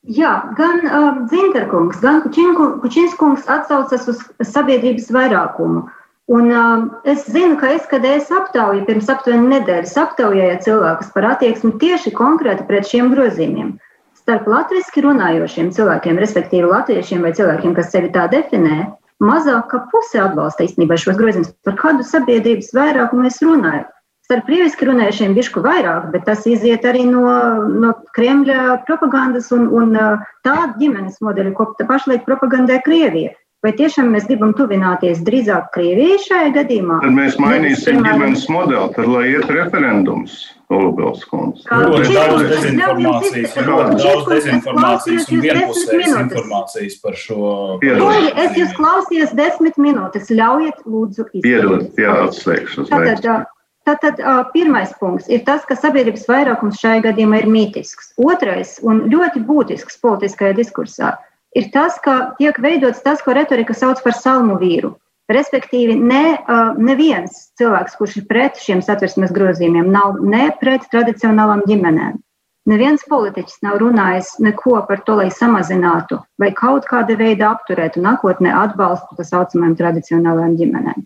Jā, gan uh, Zinterkungs, gan Kučinskungs atsaucas uz sabiedrības vairākumu. Uh, Un, uh, es zinu, ka es, kad es aptauju pirms aptuveni nedēļas, aptaujāju cilvēkus par attieksmi tieši konkrēti pret šiem grozījumiem. Starp latviešu runājošiem cilvēkiem, respektīvi latviešiem vai cilvēkiem, kas sevi tā definē, mazāk kā puse atbalsta īstenībā šos grozījumus. Par kādu sabiedrības vairākumu mēs runājam? Starp krieviski runājušiem bišku vairāk, bet tas iziet arī no, no Kremļa propagandas un, un tā ģimenes modeļa, ko pašlaik propagandē Krievija. Vai tiešām mēs gribam tuvināties drīzāk Krievijai šajā gadījumā? Tad mēs mainīsim Nevis, ģimenes modeli, tad lai iet referendums. Ļoti daudz dezinformācijas, ļoti daudz dezinformācijas un vienpusējas informācijas par šo. Kungi, es jūs klausījos desmit minūtes, ļaujiet lūdzu izteikties. Piedod, jā, atslēgšu. Tātad, Tātad pirmais punkts ir tas, ka sabiedrības vairākums šajā gadījumā ir mītisks. Otrais un ļoti būtisks politiskajā diskursā ir tas, ka tiek veidots tas, ko retorika sauc par salmu vīru. Respektīvi, ne, neviens cilvēks, kurš ir pret šiem satversmes grozījumiem, nav ne pret tradicionālām ģimenēm. Neviens politiķis nav runājis neko par to, lai samazinātu vai kaut kāda veida apturētu nākotnē atbalstu tā saucamajām tradicionālajām ģimenēm.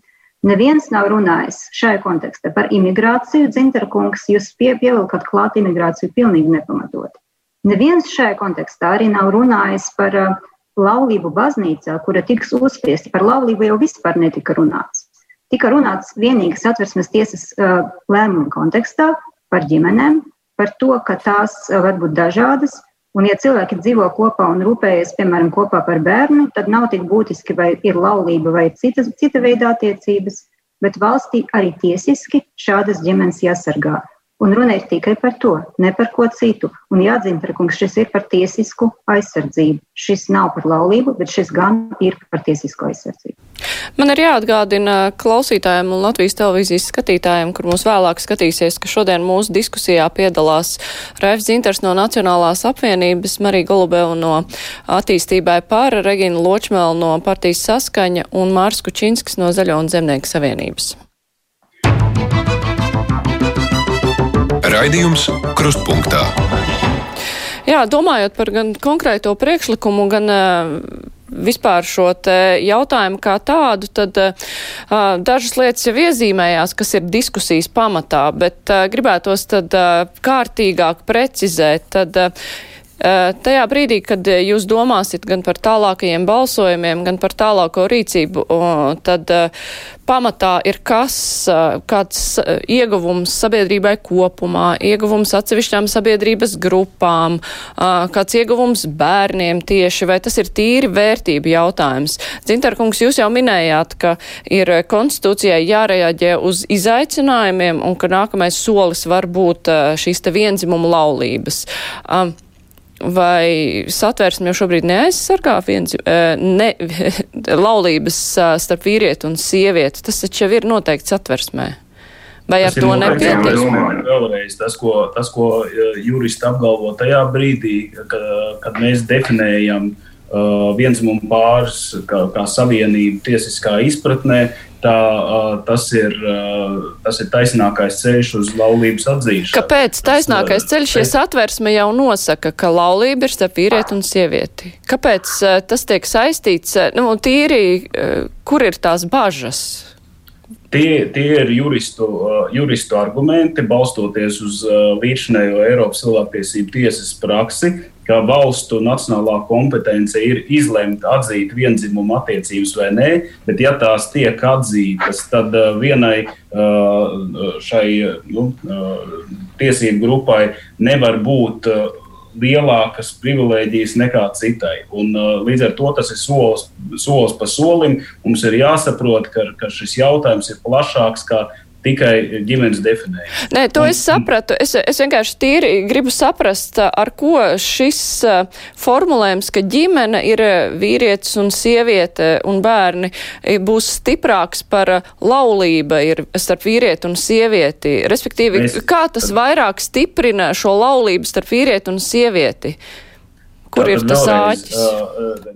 Neviens nav runājis šajā kontekstā par imigrāciju. Dzinterkungs, jūs pie, pievilkat klāt imigrāciju pilnīgi nepamatoti. Neviens šajā kontekstā arī nav runājis par uh, laulību baznīcā, kura tiks uzspiesta. Par laulību jau vispār netika runāts. Tika runāts vienīgi satversmes tiesas uh, lēmuma kontekstā par ģimenēm, par to, ka tās uh, var būt dažādas. Un, ja cilvēki dzīvo kopā un rūpējas, piemēram, kopā par bērnu, tad nav tik būtiski, vai ir laulība vai cita, cita veida attiecības, bet valstī arī tiesiski šādas ģimenes jāsargā. Un runa ir tikai par to, ne par ko citu. Un jāatzīmē, ka šis ir par tiesisku aizsardzību. Šis nav par laulību, bet šis gan ir par tiesisku aizsardzību. Man ir jāatgādina klausītājiem un Latvijas televīzijas skatītājiem, kur mūs vēlāk skatīsies, ka šodien mūsu diskusijā piedalās Raifs Zinters no Nacionālās apvienības, Marija Golubeva no attīstībai pāra, Regina Ločmēl no partijas saskaņa un Mārs Kučinskis no Zaļo un Zemnieku savienības. Raidījums Krustpunktā. Jā, domājot par gan konkrēto priekšlikumu, gan uh, vispār šo jautājumu kā tādu, tad uh, dažas lietas jau iezīmējās, kas ir diskusijas pamatā, bet uh, gribētos tad uh, kārtīgāk precizēt. Tad, uh, Tajā brīdī, kad jūs domāsiet gan par tālākajiem balsojumiem, gan par tālāko rīcību, tad pamatā ir kas, kāds ieguvums sabiedrībai kopumā, ieguvums atsevišķām sabiedrības grupām, kāds ieguvums bērniem tieši, vai tas ir tīri vērtību jautājums. Dzintarkungs, jūs jau minējāt, ka ir konstitūcijai jāreaģē uz izaicinājumiem un ka nākamais solis var būt šīs te vienzimumu laulības. Um, vai satvērsme jau šobrīd neaizsargā viens, eh, ne, laulības eh, starp vīrieti un sievieti? Tas taču jau ir noteikts satversmē. Vai ar to nepietiek? Vēlreiz tas, ko, tas, ko eh, juristi apgalvo tajā brīdī, kad, kad mēs definējam uh, vienzimumu pāris kā, kā savienību tiesiskā izpratnē, tā, tas, ir, tas ir taisnākais ceļš uz laulības atzīšanu. Kāpēc taisnākais ceļš, ja satversme jau nosaka, ka laulība ir starp vīrieti un sievieti? Kāpēc tas tiek saistīts, nu, tīri, kur ir tās bažas? Tie, tie ir juristu, juristu argumenti, balstoties uz līdzinējo Eiropas cilvēktiesību tiesas praksi, ka valstu nacionālā kompetence ir izlemt, atzīt vienzimumu attiecības vai nē, bet ja tās tiek atzītas, tad vienai šai nu, tiesību grupai nevar būt lielākas privilēģijas nekā citai. Un, uh, līdz ar to tas ir solis, solis pa solim. Mums ir jāsaprot, ka, ka šis jautājums ir plašāks tikai ģimenes definējumu. Nē, to es sapratu. Es, es vienkārši tīri gribu saprast, ar ko šis formulējums, ka ģimene ir vīrietis un sieviete un bērni, būs stiprāks par laulība ir starp vīrieti un sievieti. Respektīvi, Mēs, kā tas vairāk stiprina šo laulību starp vīrieti un sievieti? Kur ir tas āķis? Uh,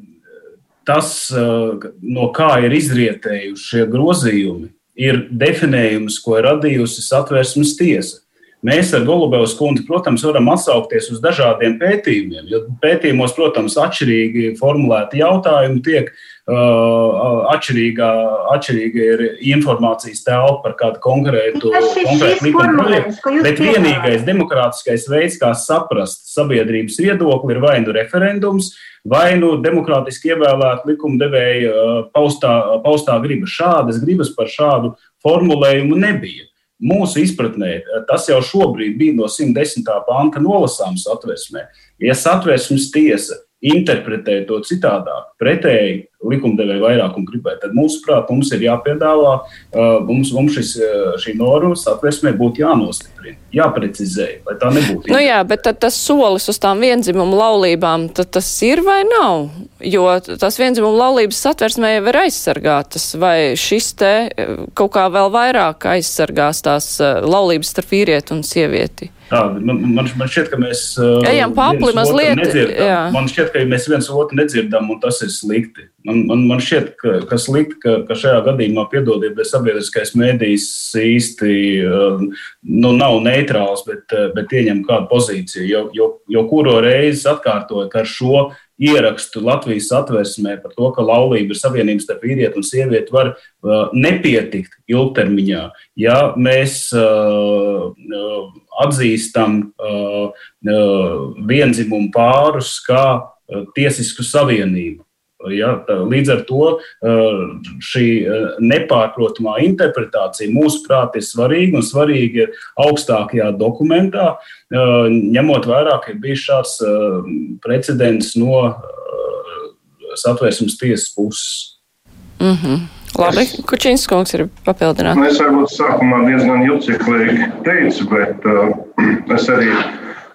tas, uh, no kā ir izrietējuši šie grozījumi, ir definējums, ko ir radījusi satversmes tiesa. Mēs ar Golubevas kundzi, protams, varam atsaukties uz dažādiem pētījumiem, jo pētījumos, protams, atšķirīgi formulēti jautājumi tiek uh, atšķirīga, atšķirīga ir informācijas telpa par kādu konkrētu, konkrētu likuma projektu. Bet vienīgais demokrātiskais veids, kā saprast sabiedrības viedokli, ir vai nu referendums, vai nu demokrātiski ievēlēta likumdevēja uh, paustā, paustā griba. Šādas gribas par šādu formulējumu nebija. Mūsu izpratnē uh, tas jau šobrīd bija no 110. panta nolasāms atversmē. Ja satversmes tiesa interpretē to citādāk, pretēji likumdevēja vairākumu gribēja, tad mūsuprāt, mums ir jāpiedāvā, uh, mums, mums šis, šī norma satversmē būtu jānostiprina, jāprecizē, lai tā nebūtu. Nu jā, bet tad tas solis uz tām vienzimumu laulībām, tad tas ir vai nav? Jo tas vienzimumu laulības satversmē jau ir aizsargātas, vai šis te kaut kā vēl vairāk aizsargās tās laulības starp vīrieti un sievieti? tādi. Man, man, man šķiet, ka mēs ejam papli mazliet. Man šķiet, ka mēs viens otru nedzirdam, un tas ir slikti. Man, man, man šķiet, ka, ka slikti, ka, ka šajā gadījumā, piedodiet, bet sabiedriskais mēdījis īsti nu, nav neitrāls, bet, bet ieņem kādu pozīciju. Jo, jo, jo kuro reizi atkārtoju, ka ar šo ierakstu Latvijas atversmē par to, ka laulība ir savienības starp vīrieti un sievieti, var uh, nepietikt ilgtermiņā. Ja mēs uh, uh atzīstam uh, uh, vienzimumu pārus kā uh, tiesisku savienību. Ja, tā, līdz ar to šī nepārprotamā interpretācija mūsuprāt ir svarīga un svarīga ir augstākajā dokumentā, ņemot vērā, ka ir bijis šāds precedents no satvērsmes tiesas puses. Mm -hmm. Labi, Kučīns kungs ir papildināt. Nu, es varbūt sākumā diezgan juceklīgi teicu, bet uh, es arī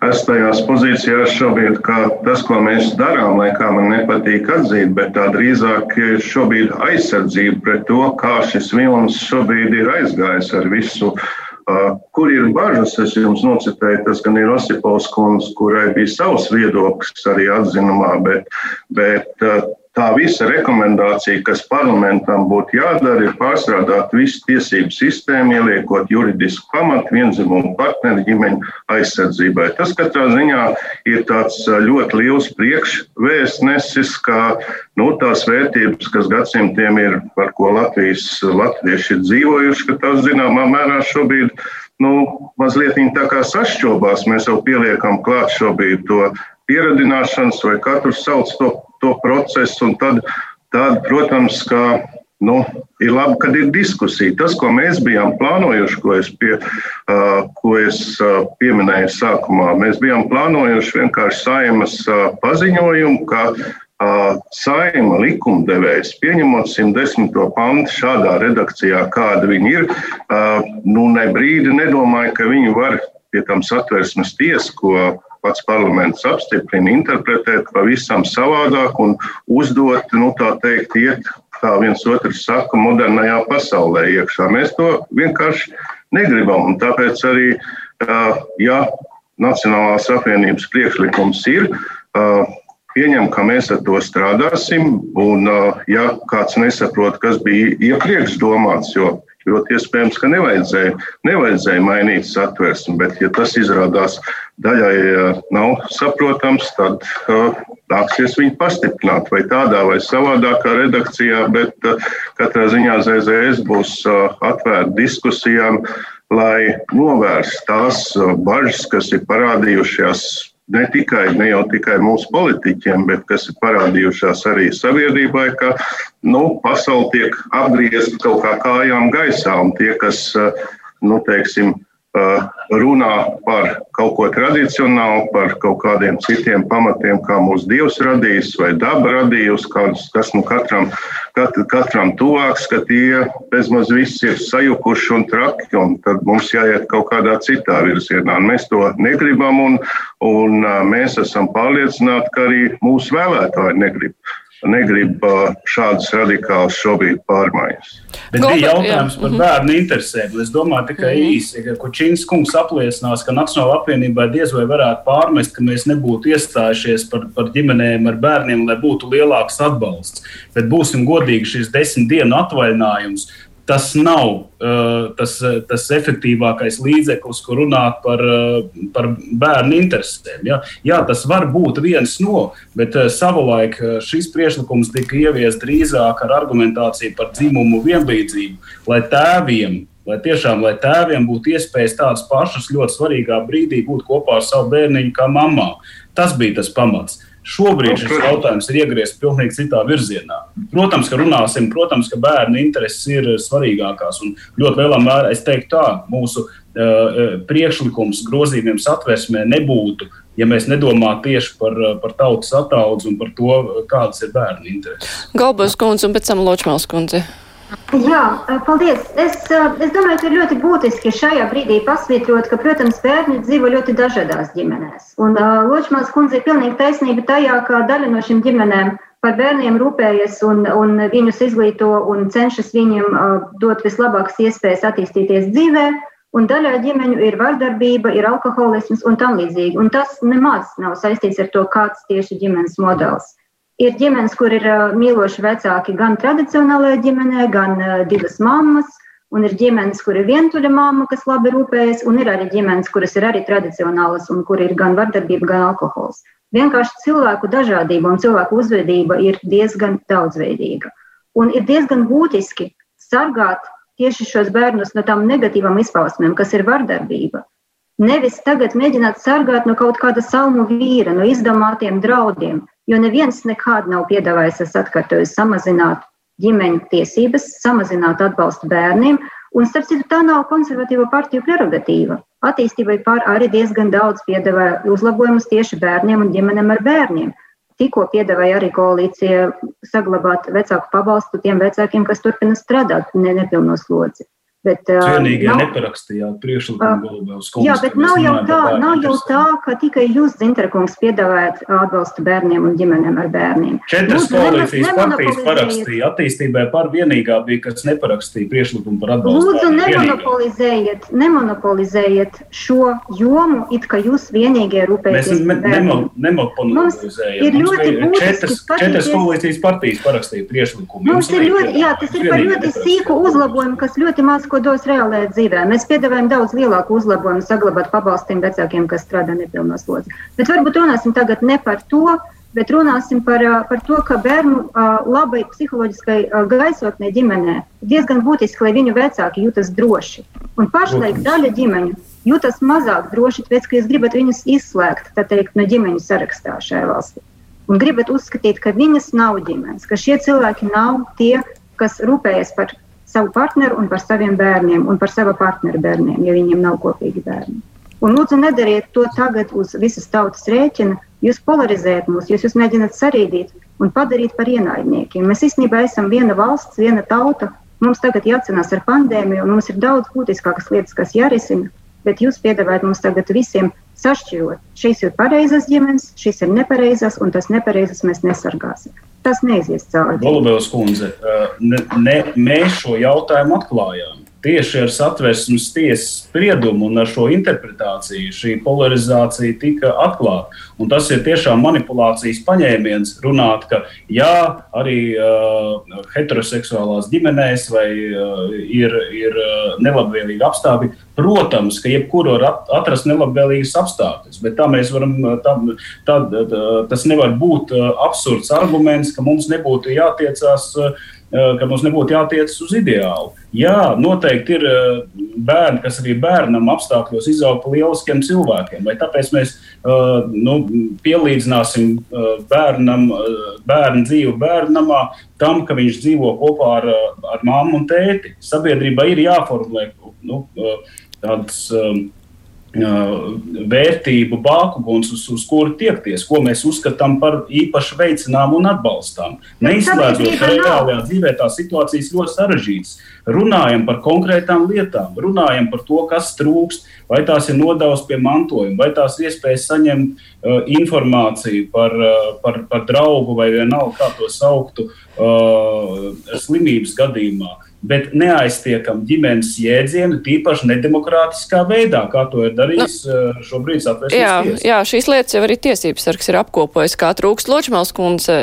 esmu tajās pozīcijās šobrīd, ka tas, ko mēs darām, lai kā man nepatīk atzīt, bet tā drīzāk šobrīd aizsardzība pret to, kā šis vilnis šobrīd ir aizgājis ar visu. Uh, kur ir bažas? Es jums nocitēju, tas gan ir Osipovs kundze, kurai bija savs viedoklis arī atzinumā, bet, bet uh, Tā visa rekomendācija, kas parlamentam būtu jādara, ir pārstrādāt visu tiesību sistēmu, ieliekot juridisku pamatu vienzimumu partneru ģimeņu aizsardzībai. Tas katrā ziņā ir tāds ļoti liels priekšvēstnesis, kā nu, tās vērtības, kas gadsimtiem ir, par ko Latvijas latvieši ir dzīvojuši, ka tās zināmā mērā šobrīd nu, mazliet tā kā sašķobās. Mēs jau pieliekam klāt šobrīd to pieradināšanas, vai katrs sauc to to procesu. Tad, tad, protams, ka nu, ir labi, kad ir diskusija. Tas, ko mēs bijām plānojuši, ko es, pie, uh, ko es uh, pieminēju sākumā, mēs bijām plānojuši vienkārši saimas uh, paziņojumu, ka uh, saima likumdevējs, pieņemot 110. pantu šādā redakcijā, kāda viņi ir, uh, nu ne brīdi nedomāju, ka viņi var pie tam satversmes tiesu, ko pats parlaments apstiprina, interpretēt pavisam savādāk un uzdot, nu, tā teikt, iet, kā viens otrs saka, modernajā pasaulē iekšā. Mēs to vienkārši negribam. Un tāpēc arī, ja Nacionālās apvienības priekšlikums ir, pieņem, ka mēs ar to strādāsim. Un, ja kāds nesaprot, kas bija iepriekš domāts, jo ļoti iespējams, ka nevajadzēja, nevajadzēja mainīt satversmi, bet ja tas izrādās daļai nav saprotams, tad uh, nāksies viņu pastiprināt vai tādā vai savādākā redakcijā, bet uh, katrā ziņā ZZS būs uh, atvērta diskusijām, lai novērstu tās bažas, kas ir parādījušās ne tikai ne jau tikai mūsu politiķiem, bet kas ir parādījušās arī sabiedrībai, ka nu, pasaule tiek apgriezta kaut kā kājām gaisā, un tie, kas nu, teiksim, runā par kaut ko tradicionālu, par kaut kādiem citiem pamatiem, kā mūsu dievs radījis vai daba radījusi, kas, nu katram, kat, katram tuvāks, ka tie bezmaz viss ir sajukuši un traki, un tad mums jāiet kaut kādā citā virzienā. Mēs to negribam, un, un mēs esam pārliecināti, ka arī mūsu vēlētāji negrib negrib šādas radikālas šobrīd pārmaiņas. Bet Gold, bija jautājums jā. par mhm. bērnu interesēm. Es domāju, tikai mm īsi, ka Kučīns kungs apliecinās, ka Nacionāla apvienībai diez vai varētu pārmest, ka mēs nebūtu iestājušies par, par ģimenēm ar bērniem, lai būtu lielāks atbalsts. Bet būsim godīgi, šis desmit dienu atvaļinājums tas nav uh, tas, tas efektīvākais līdzeklis, kur runāt par, uh, par bērnu interesēm. Ja? Jā, tas var būt viens no, bet uh, savulaik uh, šis priekšlikums tika ieviests drīzāk ar argumentāciju par dzimumu vienlīdzību, lai tēviem. Lai tiešām lai tēviem būtu iespējas tādas pašas ļoti svarīgā brīdī būt kopā ar savu bērniņu kā mamā. Tas bija tas pamats. Šobrīd šis jautājums ir iegriezts pilnīgi citā virzienā. Protams, ka runāsim, protams, ka bērnu intereses ir svarīgākās. Un ļoti lielā mērā es teiktu, tā mūsu uh, priekšlikums grozījumiem satversmē nebūtu, ja mēs nedomātu tieši par, par tautas attaudzi un par to, kādas ir bērnu intereses. Galbos kundze un pēc tam Ločmāls kundze. Jā, paldies. Es, es domāju, ka ir ļoti būtiski šajā brīdī pasvītrot, ka, protams, bērni dzīvo ļoti dažādās ģimenēs. Un uh, Ločmāns kundze ir pilnīgi taisnība tajā, ka daļa no šīm ģimenēm par bērniem rūpējas un, un viņus izglīto un cenšas viņiem uh, dot vislabākas iespējas attīstīties dzīvē. Un daļā ģimeņu ir vardarbība, ir alkoholisms un tam līdzīgi. Un tas nemaz nav saistīts ar to, kāds tieši ģimenes modelis. Ir ģimenes, kur ir mīloši vecāki gan tradicionālajā ģimenē, gan divas mammas, un ir ģimenes, kur ir vientuļa mamma, kas labi rūpējas, un ir arī ģimenes, kuras ir arī tradicionālas, un kur ir gan vardarbība, gan alkohols. Vienkārši cilvēku dažādība un cilvēku uzvedība ir diezgan daudzveidīga. Un ir diezgan būtiski sargāt tieši šos bērnus no tām negatīvām izpausmēm, kas ir vardarbība. Nevis tagad mēģināt sargāt no kaut kāda salmu vīra, no izdomātiem draudiem, jo neviens nekad nav piedāvājis, es atkārtoju, samazināt ģimeņu tiesības, samazināt atbalstu bērniem. Un, starp citu, tā nav konservatīva partiju prerogatīva. Attīstībai pār arī diezgan daudz piedāvāja uzlabojumus tieši bērniem un ģimenēm ar bērniem. Tikko piedāvāja arī koalīcija saglabāt vecāku pabalstu tiem vecākiem, kas turpina strādāt ne, nepilnos slodzi. Bet, Cienīgie nav, neparakstījāt priekšlikumu Golubēvas kungs. Jā, bet nav jau tā, nav jau tā, ka tikai jūs, Zinterkungs, piedāvājat atbalstu bērniem un ģimenēm ar bērniem. Četras koalīcijas partijas parakstīja. Attīstībai par vienīgā bija, kas neparakstīja priekšlikumu par atbalstu. Lūdzu, nemonopolizējiet, nemonopolizējiet šo jomu, it kā jūs vienīgie rūpēties. Mēs nemo, nemonopolizējam. Ir ļoti būtiski. Četras koalīcijas partijas parakstīja priekšlikumu. Mums ir ļoti, jā, tas ir par ļoti sīku uzlabojumu, kas ļoti maz ko dos reālajā dzīvē. Mēs piedāvājam daudz lielāku uzlabojumu, saglabāt pabalstiem vecākiem, kas strādā nepilnos slodzi. Bet varbūt runāsim tagad ne par to, bet runāsim par, par to, ka bērnu labai psiholoģiskai gaisotnē ģimenē diezgan būtiski, lai viņu vecāki jūtas droši. Un pašlaik daļa ģimeņu jūtas mazāk droši, tāpēc, ka jūs gribat viņus izslēgt teikt, no ģimeņu sarakstā šajā valstī. Un gribat uzskatīt, ka viņas nav ģimenes, ka šie cilvēki nav tie, kas rūpējas par savu partneru un par saviem bērniem un par sava partneru bērniem, ja viņiem nav kopīgi bērni. Un lūdzu, nedariet to tagad uz visas tautas rēķina. Jūs polarizējat mūs, jūs, jūs mēģināt sarīdīt un padarīt par ienaidniekiem. Mēs īstenībā esam viena valsts, viena tauta. Mums tagad jācenās ar pandēmiju, un mums ir daudz būtiskākas lietas, kas jārisina. Bet jūs piedāvājat mums tagad visiem sašķirot. Šīs ir pareizas ģimenes, šīs ir nepareizas, un tas nepareizas mēs nesargāsim tas neizies cauri. Golubēls kundze, ne, ne, mēs šo jautājumu atklājām. Tieši ar satversmes tiesas spriedumu un ar šo interpretāciju šī polarizācija tika atklāta. Un tas ir tiešām manipulācijas paņēmiens runāt, ka jā, arī uh, heteroseksuālās ģimenēs vai uh, ir, ir uh, nelabvēlīgi apstākļi. Protams, ka jebkuru var atrast nelabvēlīgus apstākļus, bet tā mēs varam, tā, tā, tā, tas nevar būt uh, absurds arguments, ka mums nebūtu jātiecās. Uh, ka mums nebūtu jātiec uz ideālu. Jā, noteikti ir bērni, kas arī bērnam apstākļos izaug par lieliskiem cilvēkiem. Vai tāpēc mēs nu, pielīdzināsim bērnam, bērnu dzīvi bērnamā tam, ka viņš dzīvo kopā ar, ar mammu un tēti? Sabiedrībai ir jāformulē nu, tādas vērtību bākuguns, uz, uz kuru tiekties, ko mēs uzskatām par īpaši veicinām un atbalstām. Neizslēdzot, reālajā dzīvē tās situācijas ļoti sarežģītas. Runājam par konkrētām lietām, runājam par to, kas trūkst, vai tās ir nodevs pie mantojuma, vai tās ir iespējas saņemt uh, informāciju par, uh, par, par draugu vai vienalga, kā to sauktu, uh, slimības gadījumā bet neaiztiekam ģimenes jēdzienu, tīpaši nedemokrātiskā veidā, kā to ir darījis nu, eh, šobrīd satversmes jā, tiesa. Jā, šīs lietas jau arī tiesības sargs ir apkopojis, kā trūkst Ločmals kundze,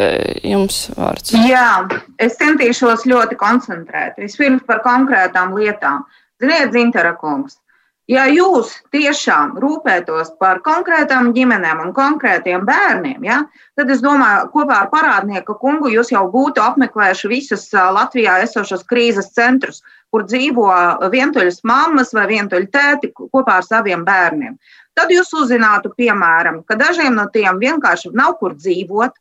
jums vārds. Jā, es centīšos ļoti koncentrēt. Vispirms par konkrētām lietām. Ziniet, Zintara kungs, Ja jūs tiešām rūpētos par konkrētām ģimenēm un konkrētiem bērniem, ja, tad es domāju, kopā ar parādnieku kungu jūs jau būtu apmeklējuši visus Latvijā esošos krīzes centrus, kur dzīvo vientuļas mammas vai vientuļi tēti kopā ar saviem bērniem. Tad jūs uzzinātu, piemēram, ka dažiem no tiem vienkārši nav kur dzīvot.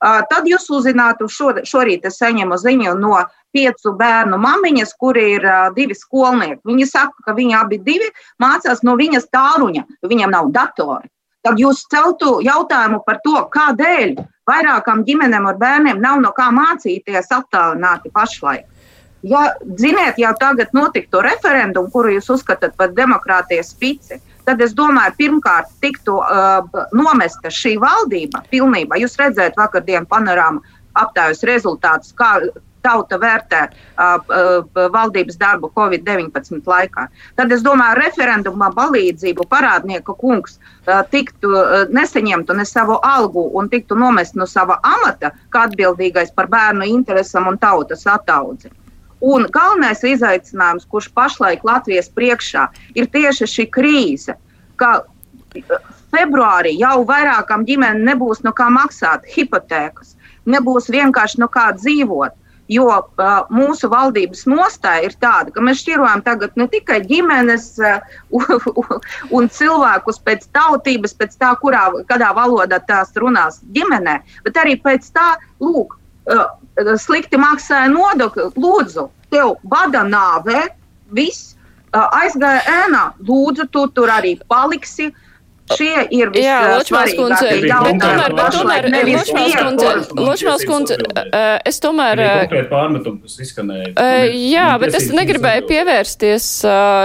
Tad jūs uzzinātu, šo, šorīt es saņemu ziņu no piecu bērnu mamiņas, kur ir divi skolnieki. Viņi saka, ka viņi abi divi mācās no viņas tāluņa, jo viņiem nav datori. Tad jūs celtu jautājumu par to, kādēļ vairākām ģimenēm ar bērniem nav no kā mācīties attālināti pašlaik. Ja, ziniet, jau tagad notiktu referendumu, kuru jūs uzskatāt par demokrātijas spici, tad es domāju, pirmkārt, tiktu uh, nomesta šī valdība pilnībā. Jūs redzējāt vakardienas panorāmu aptaujas rezultātus, kā, tauta vērtē uh, valdības darbu Covid-19 laikā. Tad es domāju, referendumā palīdzību parādnieka kungs uh, tiktu uh, nesaņemtu ne savu algu un tiktu nomest no sava amata, kā atbildīgais par bērnu interesam un tautas ataudzi. Un galvenais izaicinājums, kurš pašlaik Latvijas priekšā ir tieši šī krīze, ka februārī jau vairākām ģimenēm nebūs no kā maksāt hipotēkas, nebūs vienkārši no kā dzīvot. Jo uh, mūsu valdības nostāja ir tāda, ka mēs šķirojam tagad ne tikai ģimenes uh, un cilvēkus pēc tautības, pēc tā, kurā, kādā valodā tās runās ģimenē, bet arī pēc tā, lūk, uh, slikti maksāja nodokļu, lūdzu, tev bada nāve, viss uh, aizgāja ēnā, lūdzu, tu tur arī paliksi. Uh, Šie ir vissvarīgākie jautājumi. Bet tomēr, Ločmāls kundze, es tomēr. Pārmetumi, kas izskanēja. Jā, bet es negribēju pievērsties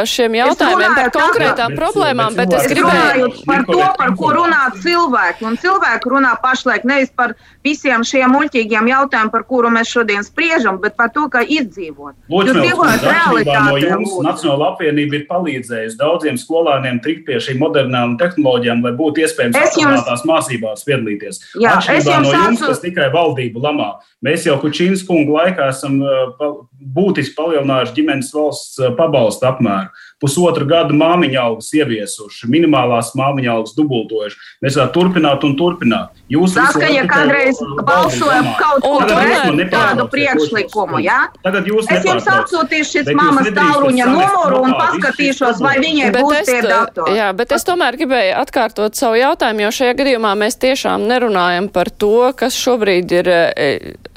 šiem jautājumiem par konkrētām problēmām, bet es gribēju. Par to, par ko runā cilvēki. Un cilvēki runā pašlaik nevis par visiem šiem muļķīgiem jautājumiem, par kuru mēs šodien spriežam, bet par to, kā izdzīvot. Jūs dzīvojat realitātē. Nacionāla apvienība ir palīdzējusi daudziem skolēniem tikt pie šīm modernām tehnoloģijām tehnoloģijām, lai būtu iespējams attālinātās jums... mācībās piedalīties. Jā, Atšķirībā no jums, sācu... kas tikai valdību lamā. Mēs jau Kučīnas kungu laikā esam uh, būtiski palielinājuši ģimenes valsts uh, pabalstu apmēru pusotru gadu māmiņa algas ieviesuši, minimālās māmiņa algas dubultojuši. Mēs varam turpināt un turpināt. Jūs tas, ka ja kādreiz balsojam kaut ko tādu, tādu priekšlikumu, jā? Tagad jūs es jums atsūtīšu šis mammas tāluņa numuru un paskatīšos, vai viņai bet būs tie datori. Jā, bet es tomēr gribēju atkārtot savu jautājumu, jo šajā gadījumā mēs tiešām nerunājam par to, kas šobrīd ir e,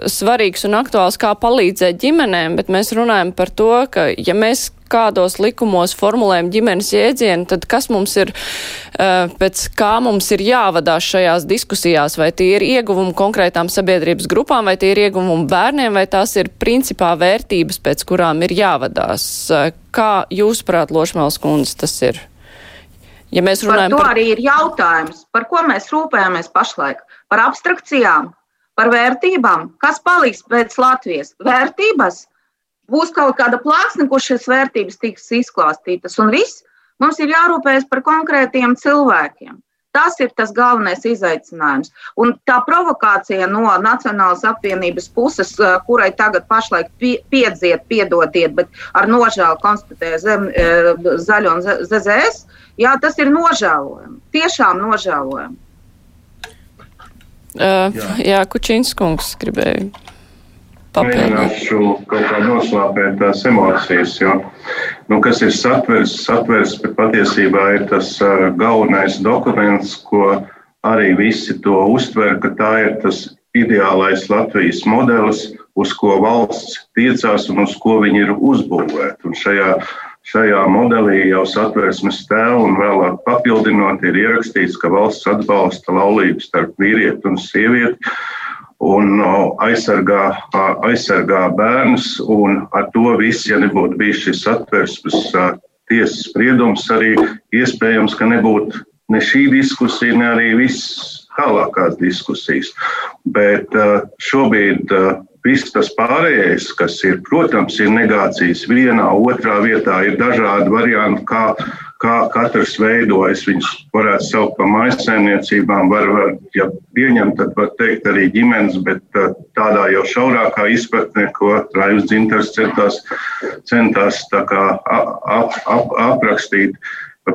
svarīgs un aktuāls, kā palīdzēt ģimenēm, bet mēs runājam par to, ka ja mēs kādos likumos formulējam ģimenes jēdzienu, tad kas mums ir, eh, pēc kā mums ir jāvadās šajās diskusijās, vai tie ir ieguvumi konkrētām sabiedrības grupām, vai tie ir ieguvumi bērniem, vai tās ir principā vērtības, pēc kurām ir jāvadās. Eh, kā jūs prāt, Lošmēls kundze, tas ir? Ja mēs runājam par to par... arī ir jautājums, par ko mēs rūpējamies pašlaik. Par abstrakcijām, par vērtībām, kas paliks pēc Latvijas vērtības būs kaut kāda plāksne, kur šīs vērtības tiks izklāstītas, un viss. Mums ir jārūpējas par konkrētiem cilvēkiem. Tas ir tas galvenais izaicinājums. Un tā provokācija no Nacionālās apvienības puses, eh, kurai tagad pašlaik piedziet, piedodiet, bet ar nožēlu konstatē zem, eh, zaļo un ZZS, jā, tas ir nožēlojami. Tiešām nožēlojami. Uh, jā, jā Kučīnskungs gribēja Mēģināšu kaut kā noslāpēt tās emocijas, jo, nu, kas ir satvers, satvers, bet patiesībā ir tas uh, galvenais dokuments, ko arī visi to uztver, ka tā ir tas ideālais Latvijas modelis, uz ko valsts tiecās un uz ko viņi ir uzbūvēti. Un šajā, šajā modelī jau satversmes tēlu un vēlāk papildinot ir ierakstīts, ka valsts atbalsta laulību starp vīrieti un sievieti un aizsargā, aizsargā bērnus. Ar to viss, ja nebūtu bijis šis atversmes tiesas spriedums, arī iespējams, ka nebūtu ne šī diskusija, ne arī viss tālākās diskusijas. Bet šobrīd viss tas pārējais, kas ir, protams, ir negācijas vienā, otrā vietā, ir dažādi varianti, kā kā katrs veidojas. Viņus varētu saukt par maisaimniecībām, var, var, ja pieņem, tad var teikt arī ģimenes, bet uh, tādā jau šaurākā izpratnē, ko Raivs Dzinters centās, centās kā, ap, ap, aprakstīt.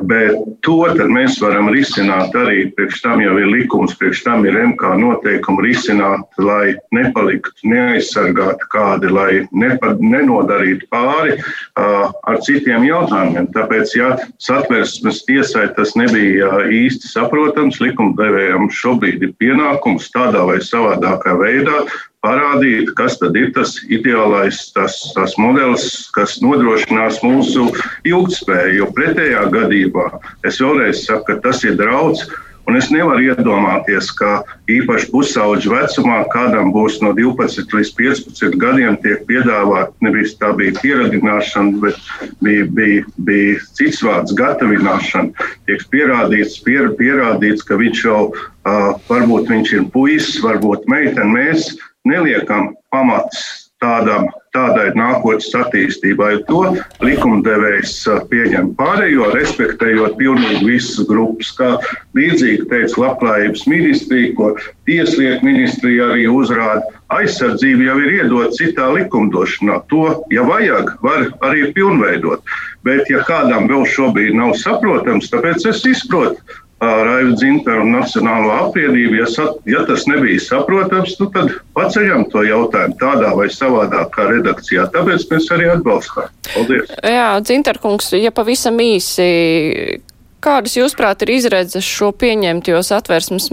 Bet to mēs varam risināt arī. Priekš tam jau ir likums, priekš tam ir MK noteikumi risināt, lai nepaliktu neaizsargāti kādi, lai nepa, nenodarītu pāri uh, ar citiem jautājumiem. Tāpēc, ja satversmes tiesai tas nebija īsti saprotams, likumdevējiem šobrīd ir pienākums tādā vai savādākā veidā parādīt, kas tad ir tas ideālais, tas, tas modelis, kas nodrošinās mūsu ilgspēju. Jo pretējā gadījumā es vēlreiz saku, ka tas ir draudz. Un es nevaru iedomāties, ka īpaši pusauģa vecumā kādam būs no 12 līdz 15 gadiem tiek piedāvāt, nevis tā bija pieradināšana, bet bija, bija, bija cits vārds - gatavināšana. Tiek pierādīts, pier, pierādīts, ka viņš jau uh, varbūt viņš ir puisis, varbūt meitene. Mēs neliekam pamats tādam, tādai nākotnes attīstībai. To likumdevējs pieņem pārējo, respektējot pilnīgi visas grupas. Kā līdzīgi teica Labklājības ministrija, ko Tieslietu ministrija arī uzrāda, aizsardzība jau ir iedota citā likumdošanā. To, ja vajag, var arī pilnveidot. Bet, ja kādam vēl šobrīd nav saprotams, tāpēc es izprotu Raivu Dzintaru un Nacionālo apvienību. Ja, sa, ja tas nebija saprotams, nu tad paceļam to jautājumu tādā vai savādākā redakcijā. Tāpēc mēs arī atbalstām. Paldies! Jā, Dzintarkungs, ja pavisam īsi. Kādas, jūsuprāt, ir izredzes šo pieņemt, jo satversmes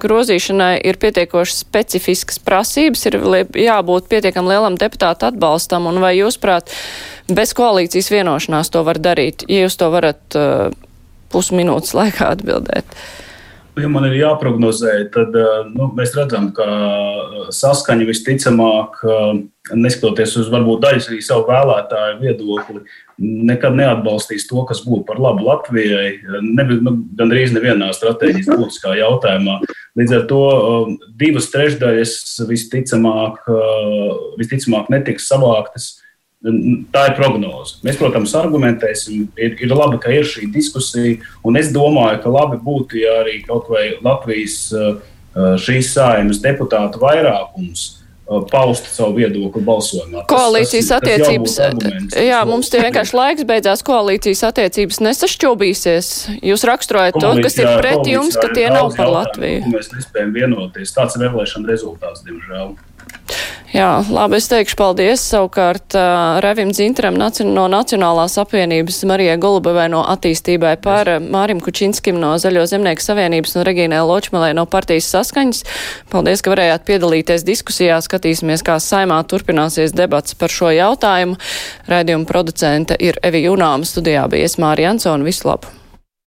grozīšanai ir pietiekoši specifiskas prasības, ir jābūt pietiekam lielam deputātu atbalstam, un vai jūsuprāt, bez koalīcijas vienošanās to var darīt? Ja jūs to varat uh, pusminūtes laikā atbildēt. Ja man ir jāprognozē, tad eh, nu, mēs redzam, ka saskaņa visticamāk, eh, neskatoties uz varbūt daļas arī savu vēlētāju viedokli, nekad neatbalstīs to, kas būtu par labu Latvijai. Ne, nu, Gan drīz nevienā stratēģijas politiskā jautājumā. Līdz ar to eh, divas trešdaļas visticamāk, visticamāk netiks savāktas Tā ir prognoze. Mēs, protams, argumentēsim. Ir, ir labi, ka ir šī diskusija, un es domāju, ka labi būtu, ja arī kaut vai Latvijas šīs sājumas deputātu vairākums paust savu viedokli balsojumā. Tas, koalīcijas tas, attiecības, tas jā, mums tie vienkārši laiks beidzās, koalīcijas attiecības nesašķobīsies. Jūs raksturojat to, kas ir pret jums, ka tie nav par Latviju. Mēs nespējam vienoties. Tāds ir vēlēšana rezultāts, diemžēl. Jā, labi, es teikšu paldies savukārt uh, Revim Dzintram no Nacionālās apvienības Marijai Golubevai no attīstībai par uh, Mārim Kučinskim no Zaļo zemnieku savienības un Regīnai Ločmelē no partijas saskaņas. Paldies, ka varējāt piedalīties diskusijā. Skatīsimies, kā saimā turpināsies debats par šo jautājumu. Raidījuma producente ir Evi Junāma, studijā bija es Mārija Ansona. Visu labu!